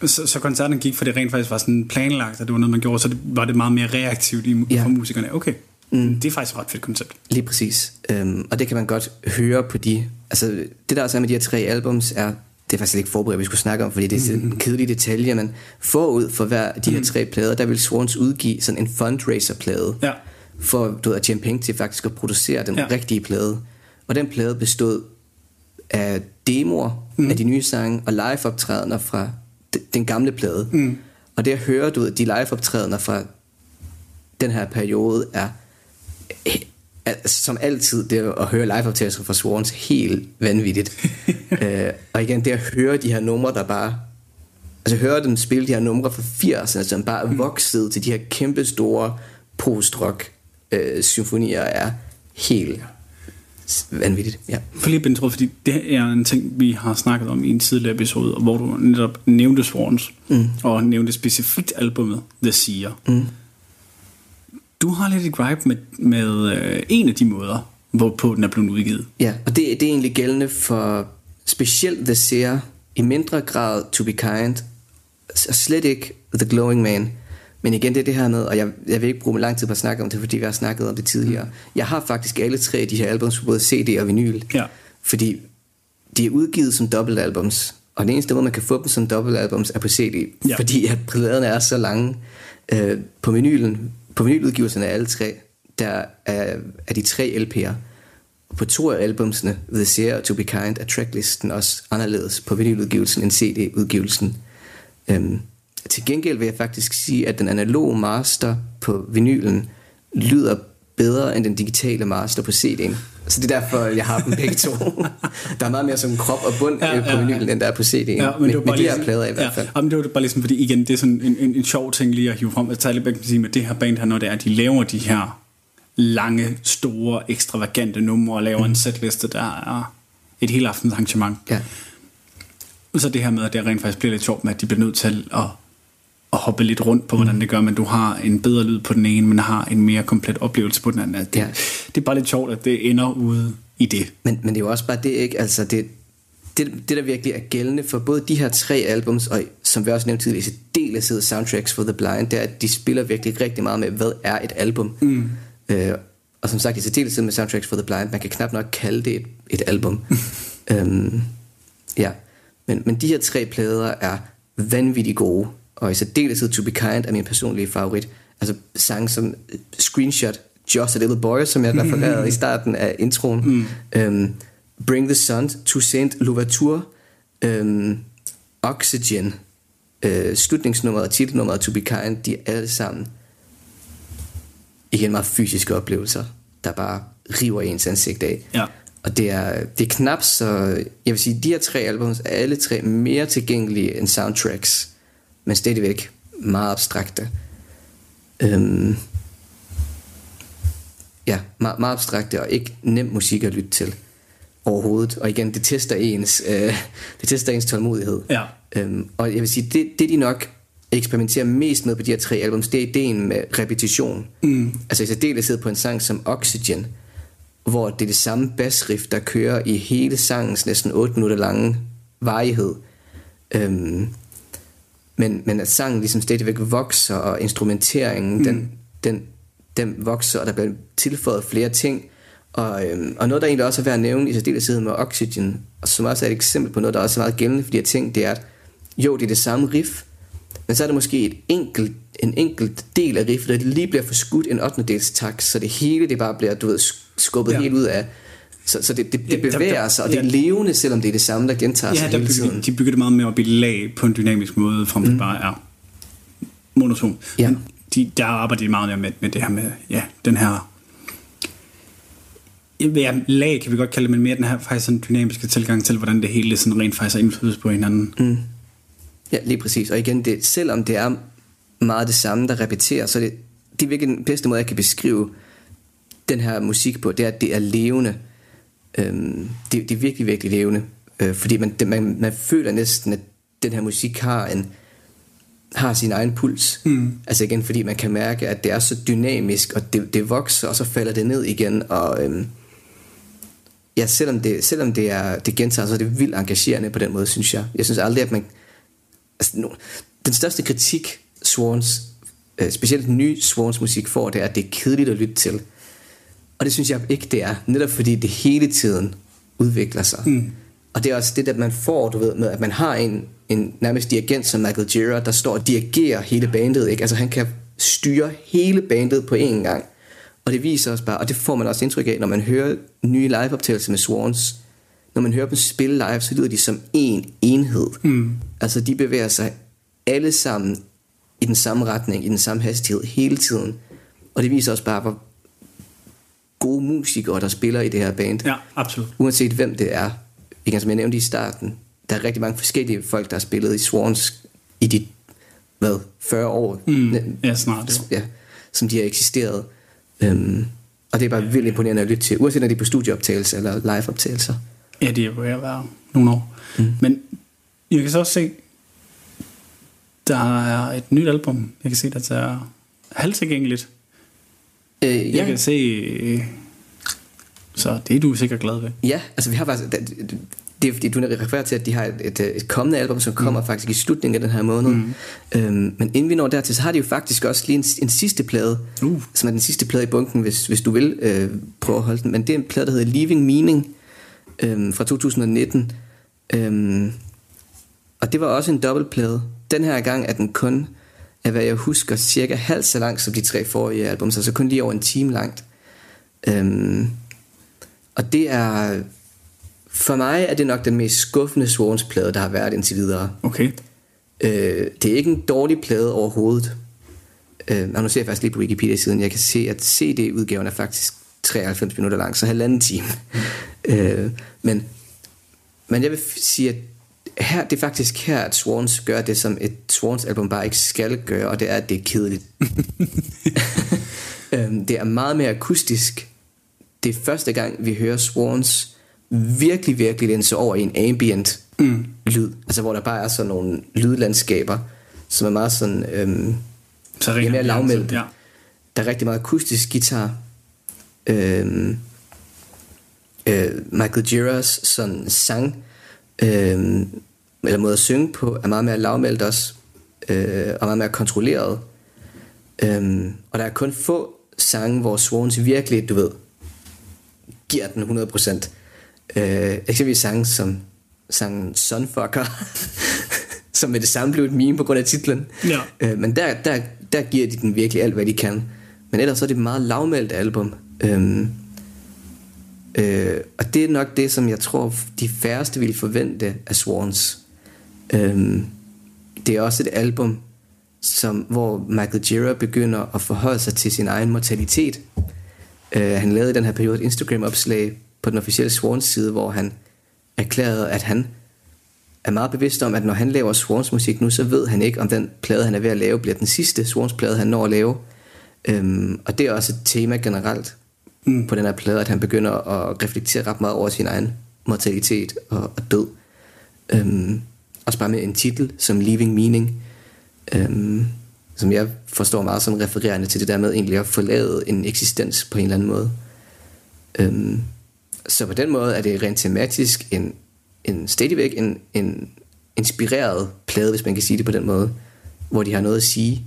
så, så koncerten gik, for det rent faktisk var sådan planlagt, at det var noget, man gjorde, så det, var det meget mere reaktivt i. Ja. for musikerne. Okay, mm. det er faktisk et ret fedt koncept. Lige præcis. Øhm, og det kan man godt høre på de... Altså, det der også er med de her tre albums, er... Det er faktisk ikke forberedt, at vi skulle snakke om, fordi det er sådan en kedelig detalje, men forud for hver af de her tre plader, der vil Swans udgive sådan en fundraiser-plade, Ja. for du ved, at tjene penge til faktisk at producere den Ja. rigtige plade. Og den plade bestod af demoer mm. af de nye sange, og live-optrædener fra den gamle plade. Mm. Og det at høre, du ved, de live-optrædener fra den her periode er er, som altid, det at høre live-optagelser fra Swans helt vanvittigt. øh, og igen, det at høre de her numre, der bare... Altså høre dem spille de her numre fra 80'erne, som bare er vokset til de her kæmpe store post-rock øh, symfonier, er helt vanvittigt. Ja. For lige at fordi det er en ting, vi har snakket om i en tidligere episode, hvor du netop nævnte Swans, mm. og nævnte specifikt albumet The Seer. Mm. Du har lidt et gripe med, med øh, en af de måder, hvorpå den er blevet udgivet. Ja, og det, det er egentlig gældende for specielt The Seer, i mindre grad To Be Kind, og slet ikke The Glowing Man. Men igen, det er det her med, og jeg, jeg vil ikke bruge lang tid på at snakke om det, fordi vi har snakket om det tidligere. Mm. Jeg har faktisk alle tre af de her albums på både CD og vinyl. Ja. Fordi de er udgivet som dobbeltalbums, og den eneste måde, man kan få dem som dobbeltalbums, er på CD. Ja. Fordi at pladerne er så lange. Øh, på vinylen, på vinyludgivelserne af alle tre, der er, er de tre LP'er. På to af albumsene, The Seer og To Be Kind, er tracklisten også anderledes på vinyludgivelsen end CD-udgivelsen. Øhm, til gengæld vil jeg faktisk sige, at den analoge master på vinylen lyder bedre end den digitale master på CD'en. Så det er derfor, jeg har dem begge to. der er meget mere som krop og bund ja, ja, på vinylen, end der er på CD'en. Ja, men bare med de her plader i hvert fald. Ja, men det var bare ligesom, fordi igen, det er sådan en, en, en sjov ting lige at hive frem. At Tyler Beck sige med det her band her, når det er, at de laver de her lange, store, ekstravagante numre og laver mm. en setliste, der er et helt aftens arrangement. Ja. Så det her med, at det rent faktisk bliver lidt sjovt med, at de bliver nødt til at at hoppe lidt rundt på, hvordan mm. det gør, men du har en bedre lyd på den ene, men har en mere komplet oplevelse på den anden. Det, ja. det er bare lidt sjovt, at det ender ude i det. Men, men det er jo også bare det, ikke? Altså, det, det, det, der virkelig er gældende for både de her tre albums, og som vi også nævnte tidligere, så delesede soundtracks for The Blind, det er, at de spiller virkelig rigtig meget med, hvad er et album? Mm. Øh, og som sagt, i særdeleshed med Soundtracks for the Blind, man kan knap nok kalde det et, et album. øhm, ja, men, men de her tre plader er vanvittigt gode og i særdeleshed To Be Kind er min personlige favorit. Altså sang som Screenshot, Just a Little Boy, som jeg refererede i starten af introen. Mm. Um, Bring the Sun, To Saint Louverture, um, Oxygen, uh, slutningsnummeret og titelnummeret To Be Kind, de er alle sammen igen meget fysiske oplevelser, der bare river ens ansigt af. Ja. Og det er, det er knap så, jeg vil sige, de her tre albums er alle tre mere tilgængelige end soundtracks men stadigvæk meget abstrakte. Øhm, ja, meget, meget abstrakte og ikke nem musik at lytte til overhovedet. Og igen, det tester ens, øh, det tester ens tålmodighed. Ja. Øhm, og jeg vil sige, det, det de nok eksperimenterer mest med på de her tre albums, det er ideen med repetition. Mm. Altså i særdeleshed på en sang som Oxygen, hvor det er det samme bassriff, der kører i hele sangens næsten 8 minutter lange varighed. Øhm, men, men at sangen ligesom stadigvæk vokser, og instrumenteringen, mm. den, den, den vokser, og der bliver tilføjet flere ting. Og, øhm, og noget, der egentlig også er værd at nævne i særdeleshed med Oxygen, og som også er et eksempel på noget, der også er meget gældende for de her ting, det er, at jo, det er det samme riff, men så er det måske et enkelt, en enkelt del af riffet, der lige bliver forskudt en 8. dels takt, så det hele det bare bliver, du ved, skubbet ja. helt ud af så, så det, det, det bevæger ja, sig, og det er ja, levende, selvom det er det samme, der gentager ja, sig hele bygger, tiden. de bygger det meget mere op i lag på en dynamisk måde, frem mm. bare er monoton. Ja. Men de, der arbejder de meget mere med, med det her med, ja, den her ja, lag kan vi godt kalde det, men mere den her faktisk sådan dynamiske tilgang til, hvordan det hele sådan rent faktisk er indflydelse på hinanden. Mm. Ja, lige præcis. Og igen, det, selvom det er meget det samme, der repeterer, så det, det er virkelig den bedste måde, jeg kan beskrive den her musik på, det er, at det er levende. Øhm, det, det er virkelig, virkelig levende. Øh, fordi man, det, man, man føler næsten, at den her musik har en har sin egen puls. Mm. Altså igen, fordi man kan mærke, at det er så dynamisk, og det, det vokser, og så falder det ned igen, og øhm, ja, selvom det, selvom det er det gentager, så er det vildt engagerende på den måde, synes jeg. Jeg synes aldrig, at man... Altså, no, den største kritik, Swans, øh, specielt den nye Swans musik får, det er, at det er kedeligt at lytte til. Og det synes jeg ikke, det er. Netop fordi det hele tiden udvikler sig. Mm. Og det er også det, at man får, du ved, med at man har en, en nærmest dirigent som Michael Gira, der står og dirigerer hele bandet. Ikke? Altså han kan styre hele bandet på én gang. Og det viser os bare, og det får man også indtryk af, når man hører nye liveoptagelser med Swans. Når man hører dem spille live, så lyder de som en enhed. Mm. Altså de bevæger sig alle sammen i den samme retning, i den samme hastighed hele tiden. Og det viser også bare, hvor gode musikere, der spiller i det her band. Ja, absolut. Uanset hvem det er. Igen, som jeg nævnte i starten, der er rigtig mange forskellige folk, der har spillet i Swans i de, hvad, 40 år. Mm, ja, snart. Ja, som de har eksisteret. Um, og det er bare ja. vildt imponerende at lytte til, uanset om det er på studieoptagelse eller liveoptagelser. Ja, det er jo at være nogle år. Mm. Men jeg kan så også se, der er et nyt album. Jeg kan se, der er halvtilgængeligt. Øh, jeg ja. kan se... Så det er du sikkert glad ved. Ja, altså vi har faktisk... Det er fordi, du refererer til, at de har et, et, et kommende album, som kommer mm. faktisk i slutningen af den her måned. Mm. Øhm, men inden vi når dertil, så har de jo faktisk også lige en, en sidste plade, uh. som er den sidste plade i bunken, hvis, hvis du vil øh, prøve at holde den. Men det er en plade, der hedder Leaving Meaning øh, fra 2019. Øhm, og det var også en dobbeltplade. Den her gang er den kun af hvad jeg husker, cirka halvt så langt som de tre forrige album, så, så kun lige over en time langt. Øhm, og det er, for mig er det nok den mest skuffende Swans plade, der har været indtil videre. Okay. Øh, det er ikke en dårlig plade overhovedet. Øh, og nu ser jeg faktisk lige på Wikipedia-siden, jeg kan se, at CD-udgaven er faktisk 93 minutter lang, så halvanden time. øh, men, men jeg vil sige, at her, det er faktisk her, at Swans gør det, som et Swans-album bare ikke skal gøre, og det er, at det er kedeligt. øhm, det er meget mere akustisk. Det er første gang, vi hører Swans virkelig, virkelig lænse over i en ambient mm. lyd. Altså, hvor der bare er sådan nogle lydlandskaber, som er meget sådan... Øhm, Så ja, mere lavmældt. Ja. Der er rigtig meget akustisk guitar. Øhm, øh, Michael Giras sådan sang, øhm, eller måde at synge på, er meget mere lavmældt også, øh, og meget mere kontrolleret. Øhm, og der er kun få sange, hvor Swans virkelig, du ved, giver den 100%. Øh, eksempelvis sange som sangen Sunfucker, som med det samme blev et meme på grund af titlen. Ja. Øh, men der, der, der giver de den virkelig alt, hvad de kan. Men ellers så er det et meget lavmældt album. Øhm, øh, og det er nok det, som jeg tror, de færreste ville forvente af Swans. Øhm, det er også et album, som, hvor Michael Gira begynder at forholde sig til sin egen mortalitet. Øh, han lavede i den her periode et Instagram-opslag på den officielle Swans side, hvor han erklærede, at han er meget bevidst om, at når han laver Swans musik nu, så ved han ikke, om den plade, han er ved at lave, bliver den sidste Swans plade, han når at lave. Øhm, og det er også et tema generelt mm. på den her plade, at han begynder at reflektere ret meget over sin egen mortalitet og, og død. Øhm, også bare med en titel som Leaving Meaning, øhm, som jeg forstår meget som refererende til det der med egentlig at forlade en eksistens på en eller anden måde. Øhm, så på den måde er det rent tematisk en, en stadigvæk en, en inspireret plade, hvis man kan sige det på den måde, hvor de har noget at sige.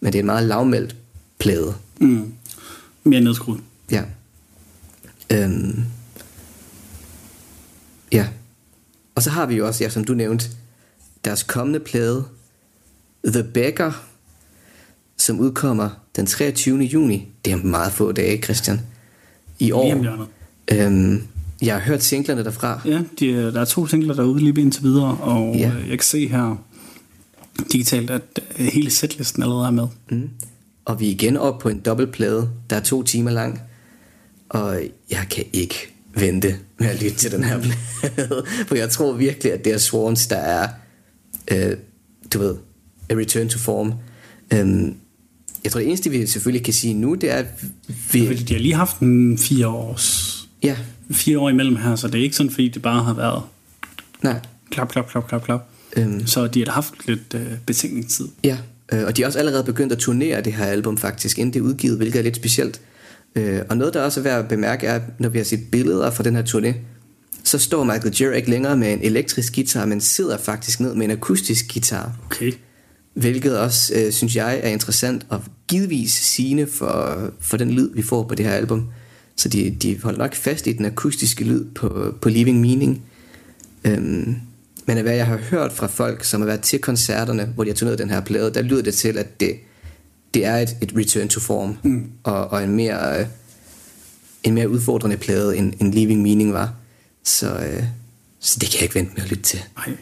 Men det er en meget lavmældt plade. Mm. Mere nedskruet. Ja. Øhm. Ja. Og så har vi jo også, ja, som du nævnte, deres kommende plade, The Beggar, som udkommer den 23. juni. Det er meget få dage, Christian. I år. Lige. Øhm, jeg har hørt singlerne derfra. Ja, de, er- der er to singler derude lige indtil videre, og Ja. ja. jeg kan se her digitalt, at øh, hele setlisten allerede er med. Mm. Og vi er igen op på en dobbeltplade, der er to timer lang. Og jeg kan ikke vente med at lytte til den her plade. For jeg tror virkelig, at det er Swans, der er, øh, du ved, a return to form. Øhm, jeg tror, det eneste, vi selvfølgelig kan sige nu, det er, at vi... Fordi de har lige haft en fire års Ja, fire år imellem her, så det er ikke sådan, fordi det bare har været nej. klap, klap, klap, klap, klap. Øhm, Så de har haft lidt øh, betænkningstid. Ja, øh, og de har også allerede begyndt at turnere det her album faktisk, inden det er udgivet, hvilket er lidt specielt. Øh, og noget, der også er værd at bemærke, er, at når vi har set billeder fra den her turné, så står Michael Gira ikke længere med en elektrisk guitar, men sidder faktisk ned med en akustisk guitar. Okay. Hvilket også, øh, synes jeg, er interessant og givetvis sigende for, for den lyd, vi får på det her album. Så de, de holder nok fast i den akustiske lyd på, på Leaving Meaning. Øhm, men af hvad jeg har hørt fra folk, som har været til koncerterne, hvor de har turneret den her plade, der lyder det til, at det, det er et, et return to form, mm. og, og en mere, øh, en mere udfordrende plade, end, end Leaving Meaning var. Så, øh, så det kan jeg ikke vente med at lytte til. Nej.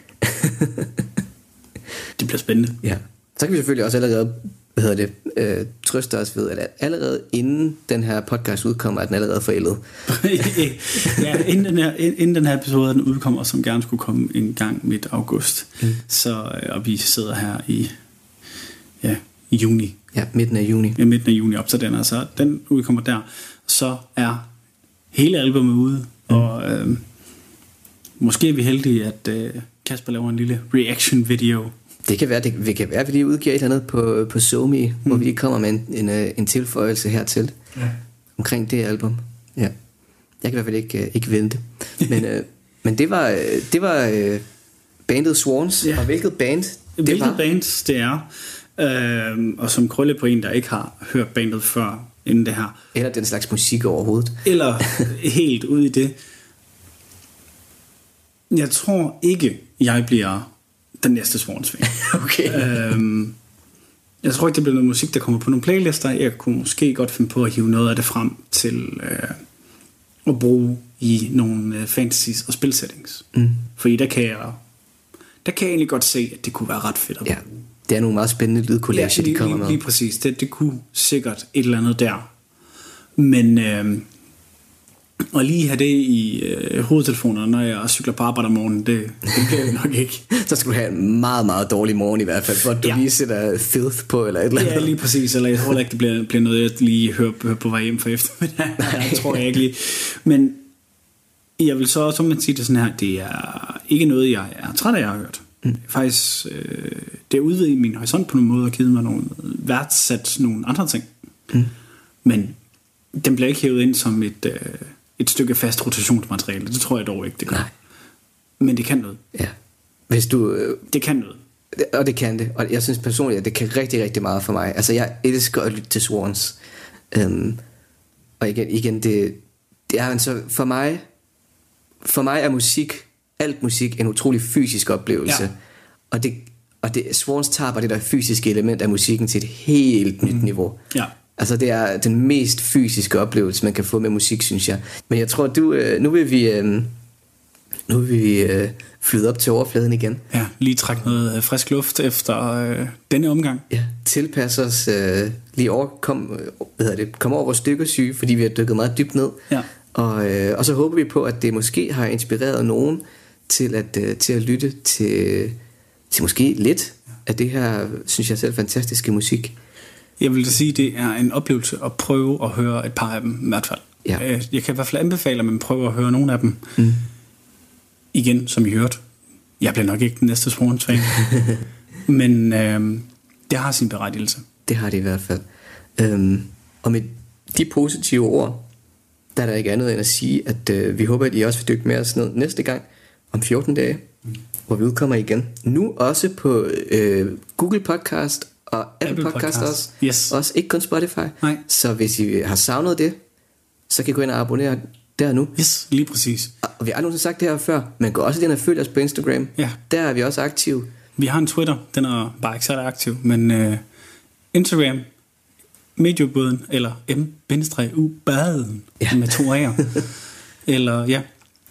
det bliver spændende. Ja. Så kan vi selvfølgelig også allerede hvad hedder det, øh, trøste os ved, at allerede inden den her podcast udkommer, er den allerede forældet. ja, inden den, her, inden den her episode den udkommer, som gerne skulle komme en gang midt august. Mm. Så, øh, og vi sidder her i, ja, juni, Ja, midten af juni. i midten af juni op til den, altså den udkommer der, så er hele albumet ude, mm. og øh, måske er vi heldige, at øh, Kasper laver en lille reaction video. Det kan være, det, det kan være, at vi lige udgiver et eller andet på, på SoMe, mm. hvor vi lige kommer med en, en, øh, en tilføjelse hertil Ja. omkring det album. Ja. Jeg kan i hvert fald ikke, øh, ikke vente. Men, øh, men det var, øh, det var øh, bandet Swans, Ja. og hvilket band det Hvilket var. band det er, øh, og som krølle på en, der ikke har hørt bandet før inden det her, Eller den slags musik overhovedet. eller helt ude i det. Jeg tror ikke, jeg bliver den næste Swans-fan. Okay. øhm, jeg tror ikke, det bliver noget musik, der kommer på nogle playlister. Jeg kunne måske godt finde på at hive noget af det frem til øh, at bruge i nogle øh, fantasies og spilsettings. Mm. Fordi der kan jeg der kan jeg egentlig godt se, at det kunne være ret fedt at Ja. Det er nogle meget spændende lydcollager, ja, de kommer lige, med. Lige præcis. Det, det kunne sikkert et eller andet der. Men øh, at lige have det i øh, hovedtelefonerne, når jeg cykler på arbejde om morgenen, det, det kan jeg nok ikke. Så skal du have en meget, meget dårlig morgen i hvert fald, for at du Ja. lige sætter filth på, eller et eller andet. Ja, lige præcis. Eller jeg tror ikke, det bliver, bliver noget, jeg lige hører, hører på vej hjem for eftermiddag. jeg tror jeg ikke lige. Men jeg vil så også man sige det sådan her, det er ikke noget, jeg er træt af, jeg har hørt. Mm. Faktisk, øh, det er udvidet min horisont på nogle måder og givet mig nogle værdsat nogle andre ting. Mm. Men den bliver ikke hævet ind som et, øh, et stykke fast rotationsmateriale. Det tror jeg dog ikke, det gør. Nej. Men det kan noget. Ja. Hvis du, øh, Det kan noget. og det kan det, og jeg synes personligt, at det kan rigtig, rigtig meget for mig. Altså, jeg elsker at lytte til Swans. Øhm, og igen, igen det, det er altså for mig, for mig er musik, alt musik, en utrolig fysisk oplevelse. Ja. Og det, og det, Swans tager bare det der fysiske element af musikken til et helt nyt niveau. Ja. Altså det er den mest fysiske oplevelse man kan få med musik synes jeg Men jeg tror du øh, Nu vil vi øh, Nu vil vi øh, flyde op til overfladen igen Ja, lige trække noget øh, frisk luft efter øh, denne omgang. Ja Tilpasse os øh, Lige over kom, øh, hvad hedder det, kom over vores dykkersyge Fordi vi har dykket meget dybt ned Ja. og, øh, og så håber vi på at det måske har inspireret nogen Til at, øh, til at lytte til Til måske lidt Af det her Synes jeg selv fantastiske musik Jeg vil da sige, det er en oplevelse at prøve at høre et par af dem, i hvert fald. Ja. Øh, Jeg kan i hvert fald anbefale, at man prøver at høre nogle af dem. Mm. Igen, som I hørte. Jeg bliver nok ikke den næste Swans fan. Men øh, det har sin berettigelse. Det har det i hvert fald. Øhm, og med de positive ord, der er der ikke andet end at sige, at øh, vi håber, at I også vil dykke med os ned næste gang om 14 dage, hvor vi udkommer igen. Nu også på øh, Google Podcast og Apple, Apple Podcast, Podcast. også. Yes. Også ikke kun Spotify. Nej. Så hvis I har savnet det, så kan I gå ind og abonnere der nu. Yes, lige præcis. Og vi har aldrig sagt det her før, men gå også ind og følg os på Instagram. Ja. Der er vi også aktive. Vi har en Twitter, den er bare ikke så aktiv, men øh, Instagram, mediebåden, eller m-u-baden Ja. med to A'er. eller ja,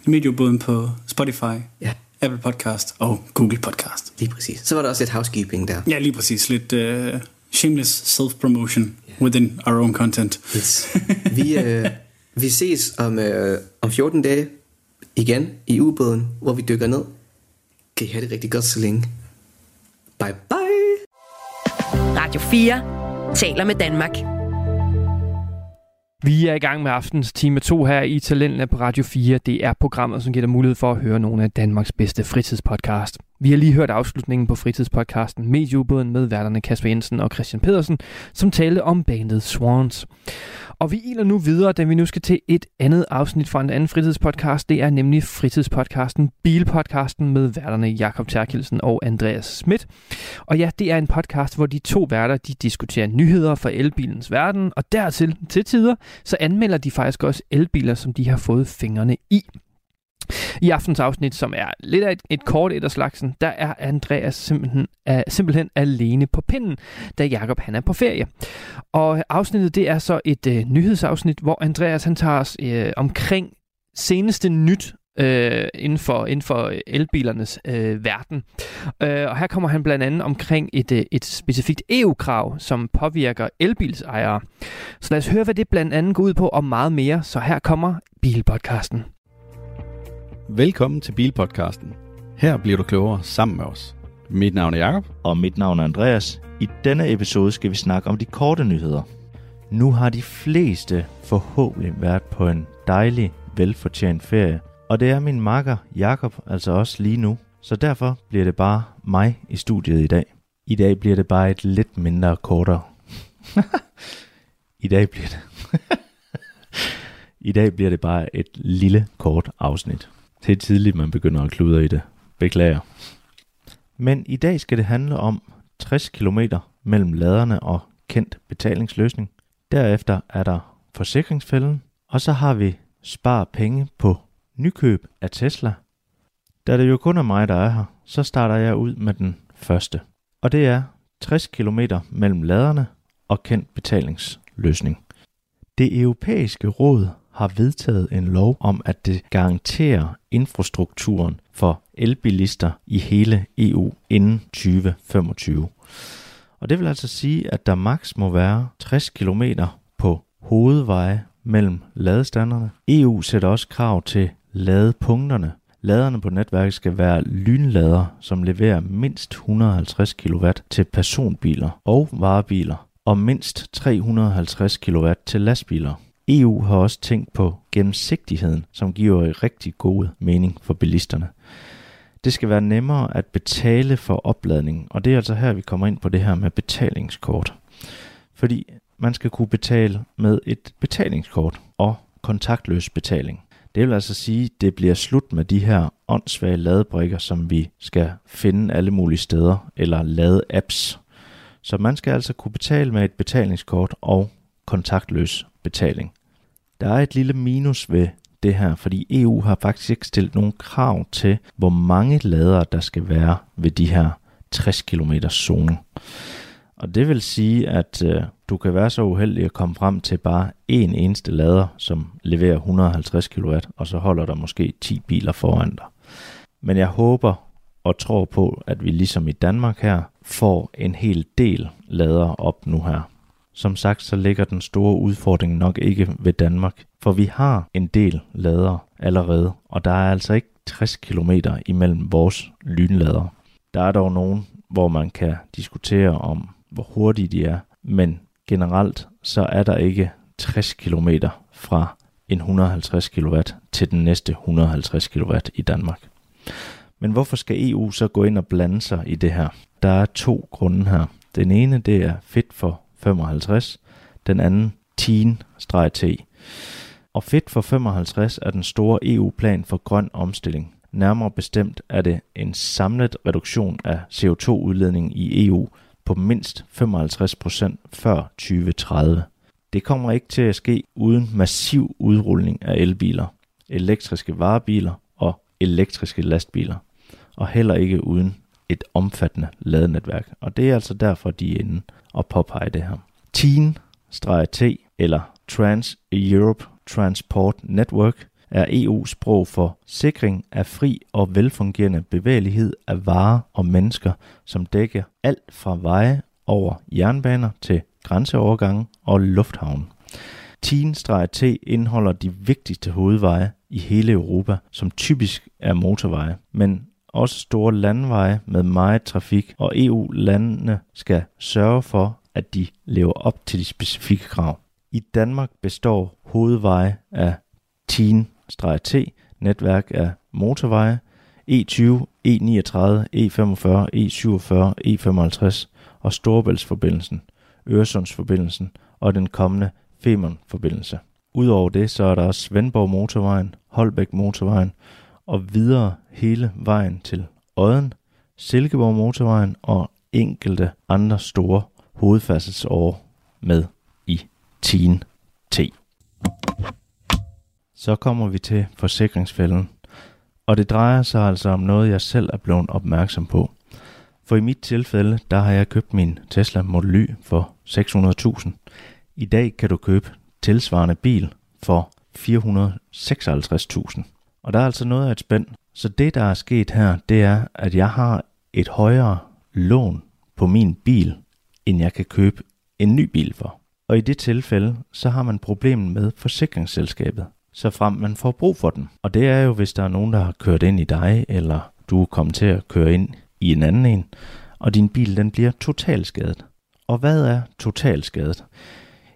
mediebåden på Spotify, Ja, Apple Podcast og Google Podcast. lige præcis. Så var der også lidt housekeeping der. Ja, lige præcis. Lidt uh, shameless self-promotion yeah. within our own content. Yes. Vi, øh, vi ses om, øh, om 14 dage igen i ubåden, hvor vi dykker ned. Kan I have det rigtig godt så længe. Bye bye. Radio 4 taler med Danmark. Vi er i gang med aftens time 2 her i Talentlab på Radio 4. Det er programmet, som giver dig mulighed for at høre nogle af Danmarks bedste fritidspodcast. Vi har lige hørt afslutningen på fritidspodcasten Medieubåden med værterne Kasper Jensen og Christian Pedersen, som talte om bandet Swans. Og vi iler nu videre, da vi nu skal til et andet afsnit fra en anden fritidspodcast. Det er nemlig fritidspodcasten Bilpodcasten med værterne Jakob Terkelsen og Andreas Schmidt. Og ja, det er en podcast, hvor de to værter de diskuterer nyheder fra elbilens verden, og dertil til tider, så anmelder de faktisk også elbiler, som de har fået fingrene i. I aftens afsnit, som er lidt af et, et kort et af slagsen, der er Andreas simpelthen, er, simpelthen alene på pinden, da Jakob han er på ferie. Og afsnittet det er så et øh, nyhedsafsnit, hvor Andreas han tager os øh, omkring seneste nyt øh, inden, for, inden for øh, elbilernes øh, verden. Øh, og her kommer han blandt andet omkring et, øh, et specifikt EU-krav, som påvirker elbilsejere. Så lad os høre, hvad det blandt andet går ud på, og meget mere. Så her kommer Bilpodcasten. Velkommen til Bilpodcasten. Her bliver du klogere sammen med os. Mit navn er Jakob. og mit navn er Andreas. I denne episode skal vi snakke om de korte nyheder. Nu har de fleste forhåbentlig været på en dejlig, velfortjent ferie, og det er min makker Jakob altså også lige nu, så derfor bliver det bare mig i studiet i dag. I dag bliver det bare et lidt mindre kortere. I dag bliver det... I dag bliver det bare et lille kort afsnit. Det er tidligt, man begynder at kludre i det. Beklager. Men i dag skal det handle om 60 km mellem laderne og kendt betalingsløsning. Derefter er der forsikringsfælden, og så har vi spar penge på nykøb af Tesla. Da det jo kun er mig, der er her, så starter jeg ud med den første. Og det er 60 km mellem laderne og kendt betalingsløsning. Det europæiske råd har vedtaget en lov om, at det garanterer infrastrukturen for elbilister i hele EU inden 2025. Og det vil altså sige, at der maks må være 60 km på hovedveje mellem ladestanderne. EU sætter også krav til ladepunkterne. Laderne på netværket skal være lynlader, som leverer mindst 150 kW til personbiler og varebiler, og mindst 350 kW til lastbiler. EU har også tænkt på gennemsigtigheden, som giver rigtig god mening for bilisterne. Det skal være nemmere at betale for opladning, og det er altså her, vi kommer ind på det her med betalingskort. Fordi man skal kunne betale med et betalingskort og kontaktløs betaling. Det vil altså sige, at det bliver slut med de her åndssvage ladebrikker, som vi skal finde alle mulige steder, eller lade apps. Så man skal altså kunne betale med et betalingskort og kontaktløs betaling. Der er et lille minus ved det her, fordi EU har faktisk ikke stillet nogen krav til, hvor mange ladere der skal være ved de her 60 km zone. Og det vil sige, at øh, du kan være så uheldig at komme frem til bare en eneste lader, som leverer 150 kW, og så holder der måske 10 biler foran dig. Men jeg håber og tror på, at vi ligesom i Danmark her får en hel del lader op nu her. Som sagt, så ligger den store udfordring nok ikke ved Danmark, for vi har en del lader allerede, og der er altså ikke 60 km imellem vores lynlader. Der er dog nogen, hvor man kan diskutere om, hvor hurtige de er, men generelt så er der ikke 60 km fra en 150 kW til den næste 150 kW i Danmark. Men hvorfor skal EU så gå ind og blande sig i det her? Der er to grunde her. Den ene det er fedt for 55, den anden Teen-T. Og Fit for 55 er den store EU-plan for grøn omstilling. Nærmere bestemt er det en samlet reduktion af CO2-udledningen i EU på mindst 55% før 2030. Det kommer ikke til at ske uden massiv udrulning af elbiler, elektriske varebiler og elektriske lastbiler, og heller ikke uden et omfattende ladenetværk. Og det er altså derfor, de er inde og påpege det her. TEEN-T eller Trans-Europe Transport Network er EU-sprog for sikring af fri og velfungerende bevægelighed af varer og mennesker, som dækker alt fra veje over jernbaner til grænseovergange og lufthavne. TEEN-T indeholder de vigtigste hovedveje i hele Europa, som typisk er motorveje, men også store landveje med meget trafik, og EU-landene skal sørge for, at de lever op til de specifikke krav. I Danmark består hovedveje af TEEN-T, netværk af motorveje, E20, E39, E45, E47, E55 og Storebæltsforbindelsen, Øresundsforbindelsen og den kommende Femernforbindelse. Udover det, så er der også Svendborg Motorvejen, Holbæk Motorvejen og videre hele vejen til Odden, Silkeborg Motorvejen og enkelte andre store hovedfærdselsårer med i 10 T. Så kommer vi til forsikringsfælden, og det drejer sig altså om noget, jeg selv er blevet opmærksom på. For i mit tilfælde, der har jeg købt min Tesla Model Y for 600.000. I dag kan du købe tilsvarende bil for 456.000. Og der er altså noget af et spænd. Så det, der er sket her, det er, at jeg har et højere lån på min bil, end jeg kan købe en ny bil for. Og i det tilfælde, så har man problemet med forsikringsselskabet, så frem man får brug for den. Og det er jo, hvis der er nogen, der har kørt ind i dig, eller du er kommet til at køre ind i en anden en, og din bil den bliver totalskadet. Og hvad er totalskadet?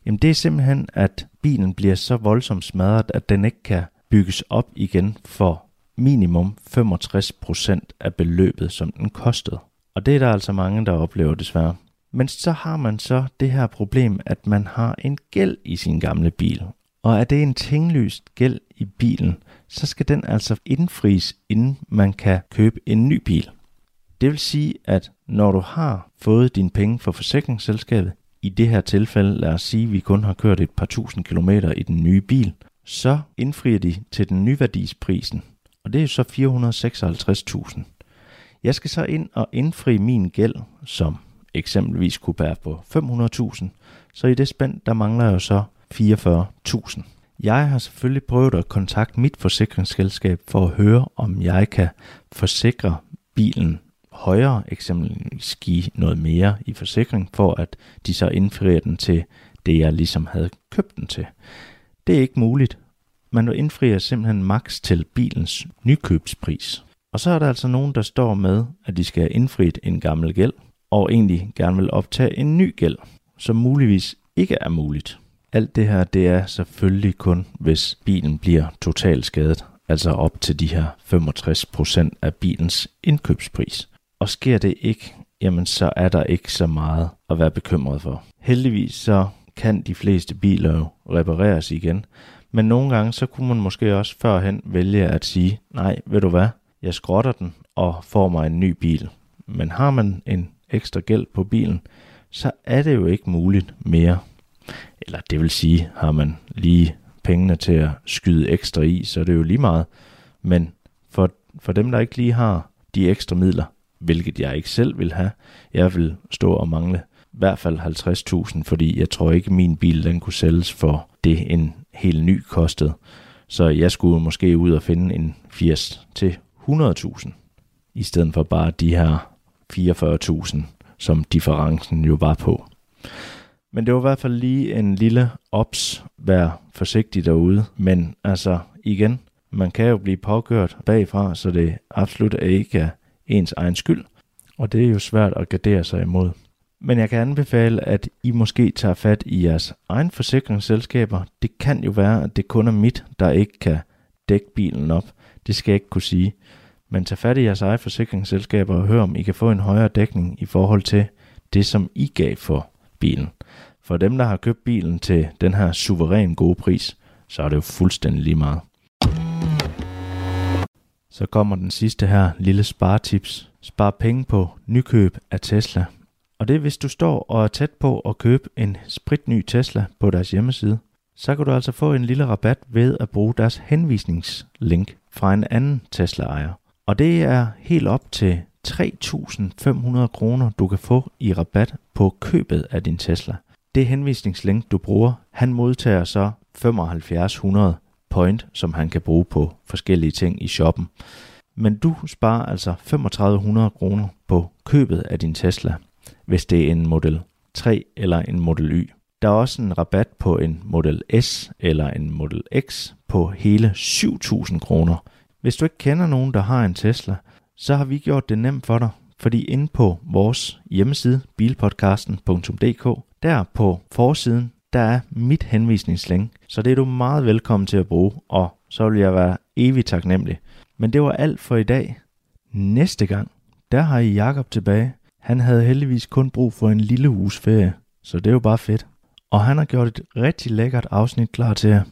Jamen det er simpelthen, at bilen bliver så voldsomt smadret, at den ikke kan bygges op igen for minimum 65% af beløbet, som den kostede. Og det er der altså mange, der oplever desværre. Men så har man så det her problem, at man har en gæld i sin gamle bil. Og er det en tinglyst gæld i bilen, så skal den altså indfries, inden man kan købe en ny bil. Det vil sige, at når du har fået dine penge fra forsikringsselskabet, i det her tilfælde lad os sige, at vi kun har kørt et par tusind kilometer i den nye bil, så indfrier de til den nyværdisprisen, og det er så 456.000. Jeg skal så ind og indfri min gæld, som eksempelvis kunne være på 500.000, så i det spænd, der mangler jeg jo så 44.000. Jeg har selvfølgelig prøvet at kontakte mit forsikringsselskab for at høre, om jeg kan forsikre bilen højere, eksempelvis give noget mere i forsikring, for at de så indfrier den til det, jeg ligesom havde købt den til. Det er ikke muligt. Man indfrier simpelthen maks til bilens nykøbspris. Og så er der altså nogen, der står med, at de skal have indfriet en gammel gæld, og egentlig gerne vil optage en ny gæld, som muligvis ikke er muligt. Alt det her, det er selvfølgelig kun, hvis bilen bliver totalt skadet, altså op til de her 65% af bilens indkøbspris. Og sker det ikke, jamen så er der ikke så meget at være bekymret for. Heldigvis så kan de fleste biler jo repareres igen, men nogle gange så kunne man måske også førhen vælge at sige, nej, ved du hvad, jeg skrotter den og får mig en ny bil. Men har man en ekstra gæld på bilen, så er det jo ikke muligt mere. Eller det vil sige, har man lige pengene til at skyde ekstra i, så er det jo lige meget. Men for, for dem, der ikke lige har de ekstra midler, hvilket jeg ikke selv vil have, jeg vil stå og mangle hvert fald 50.000, fordi jeg tror ikke, min bil den kunne sælges for det, en helt ny kostede. Så jeg skulle måske ud og finde en 80 til 100.000, i stedet for bare de her 44.000, som differencen jo var på. Men det var i hvert fald lige en lille ops, vær forsigtig derude. Men altså igen, man kan jo blive påkørt bagfra, så det absolut ikke er ens egen skyld. Og det er jo svært at gardere sig imod. Men jeg kan anbefale, at I måske tager fat i jeres egen forsikringsselskaber. Det kan jo være, at det kun er mit, der ikke kan dække bilen op. Det skal jeg ikke kunne sige. Men tag fat i jeres eget forsikringsselskaber og hør, om I kan få en højere dækning i forhold til det, som I gav for bilen. For dem, der har købt bilen til den her suveræn gode pris, så er det jo fuldstændig lige meget. Så kommer den sidste her lille sparetips. Spar penge på nykøb af Tesla. Og det er, hvis du står og er tæt på at købe en spritny Tesla på deres hjemmeside, så kan du altså få en lille rabat ved at bruge deres henvisningslink fra en anden Tesla-ejer. Og det er helt op til 3.500 kroner, du kan få i rabat på købet af din Tesla. Det henvisningslink, du bruger, han modtager så 7500 point, som han kan bruge på forskellige ting i shoppen. Men du sparer altså 3500 kroner på købet af din Tesla, hvis det er en Model 3 eller en Model Y. Der er også en rabat på en Model S eller en Model X på hele 7000 kroner. Hvis du ikke kender nogen, der har en Tesla, så har vi gjort det nemt for dig, fordi inde på vores hjemmeside bilpodcasten.dk, der på forsiden, der er mit henvisningslink, så det er du meget velkommen til at bruge, og så vil jeg være evigt taknemmelig. Men det var alt for i dag. Næste gang, der har I Jakob tilbage. Han havde heldigvis kun brug for en lille uges ferie, så det er jo bare fedt. Og han har gjort et rigtig lækkert afsnit klar til jer.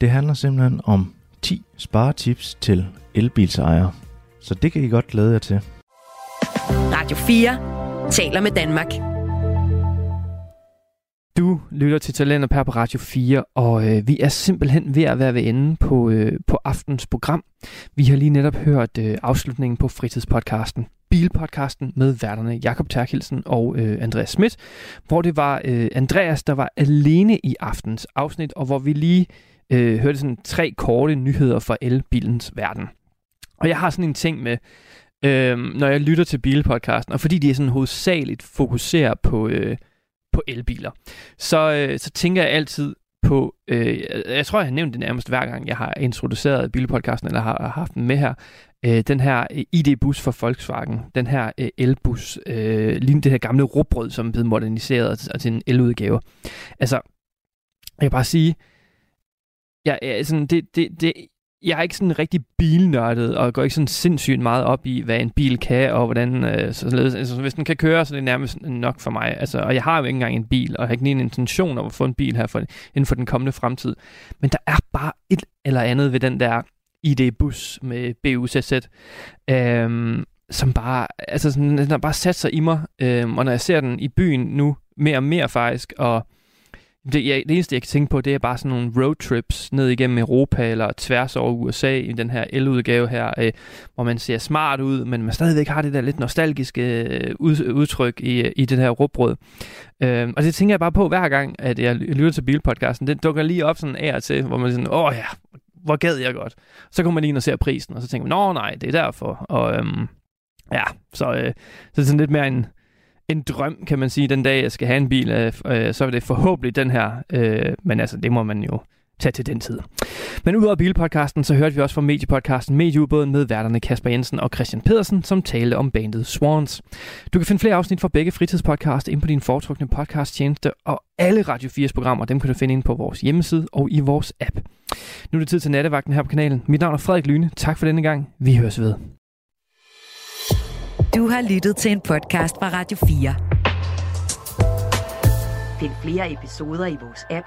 Det handler simpelthen om 10 sparetips til elbilsejere. Så det kan I godt glæde jer til. Radio 4 taler med Danmark. Du lytter til Talenter Per på Radio 4, og øh, vi er simpelthen ved at være ved enden på, øh, på aftens program. Vi har lige netop hørt øh, afslutningen på fritidspodcasten, Bilpodcasten med værterne Jakob Terkelsen og øh, Andreas Schmidt, hvor det var øh, Andreas, der var alene i aftens afsnit, og hvor vi lige øh, hørte sådan tre korte nyheder fra elbilens verden. Og jeg har sådan en ting med, øh, når jeg lytter til Bilpodcasten, og fordi de er sådan hovedsageligt fokuserer på... Øh, på elbiler, så, øh, så tænker jeg altid på, øh, jeg tror, jeg har nævnt det nærmest hver gang, jeg har introduceret bilpodcasten, eller har, har haft den med her, øh, den her øh, ID-bus for Volkswagen, den her øh, elbus, øh, lige det her gamle råbrød, som er blevet moderniseret og til en eludgave. Altså, jeg kan bare sige, jeg, jeg, sådan, det, det, det, jeg er ikke sådan rigtig bilnørdet, og går ikke sådan sindssygt meget op i, hvad en bil kan, og hvordan, øh, således, altså, hvis den kan køre, så er det nærmest nok for mig. Altså, og jeg har jo ikke engang en bil, og jeg har ikke en intention om at få en bil her for, inden for den kommende fremtid. Men der er bare et eller andet ved den der ID-bus med BUZZ, øhm, som bare, altså sådan, den har bare sat sig i mig, øhm, og når jeg ser den i byen nu, mere og mere faktisk, og Det, jeg, det eneste, jeg kan tænke på, det er bare sådan nogle roadtrips ned igennem Europa eller tværs over USA i den her el-udgave her, øh, hvor man ser smart ud, men man stadigvæk har det der lidt nostalgiske øh, ud, udtryk i, i det her råbrød. Øh, og det tænker jeg bare på hver gang, at jeg lytter til Bilpodcasten. Den dukker lige op sådan af og til, hvor man sådan, åh ja, hvor gad jeg godt. Så kommer man lige ind og ser prisen, og så tænker man, nå nej, det er derfor. Og øhm, ja, så, øh, så det er sådan lidt mere en, en drøm, kan man sige, den dag, jeg skal have en bil, øh, øh, så er det forhåbentlig den her. Øh, men altså, det må man jo tage til den tid. Men udover bilpodcasten, så hørte vi også fra mediepodcasten Medieubåden med værterne Kasper Jensen og Christian Pedersen, som talte om bandet Swans. Du kan finde flere afsnit fra begge fritidspodcast ind på din foretrukne podcasttjeneste, og alle Radio 4's programmer, dem kan du finde ind på vores hjemmeside og i vores app. Nu er det tid til nattevagten her på kanalen. Mit navn er Frederik Lyne. Tak for denne gang. Vi høres ved. Du har lyttet til en podcast fra Radio 4. Find flere episoder i vores app,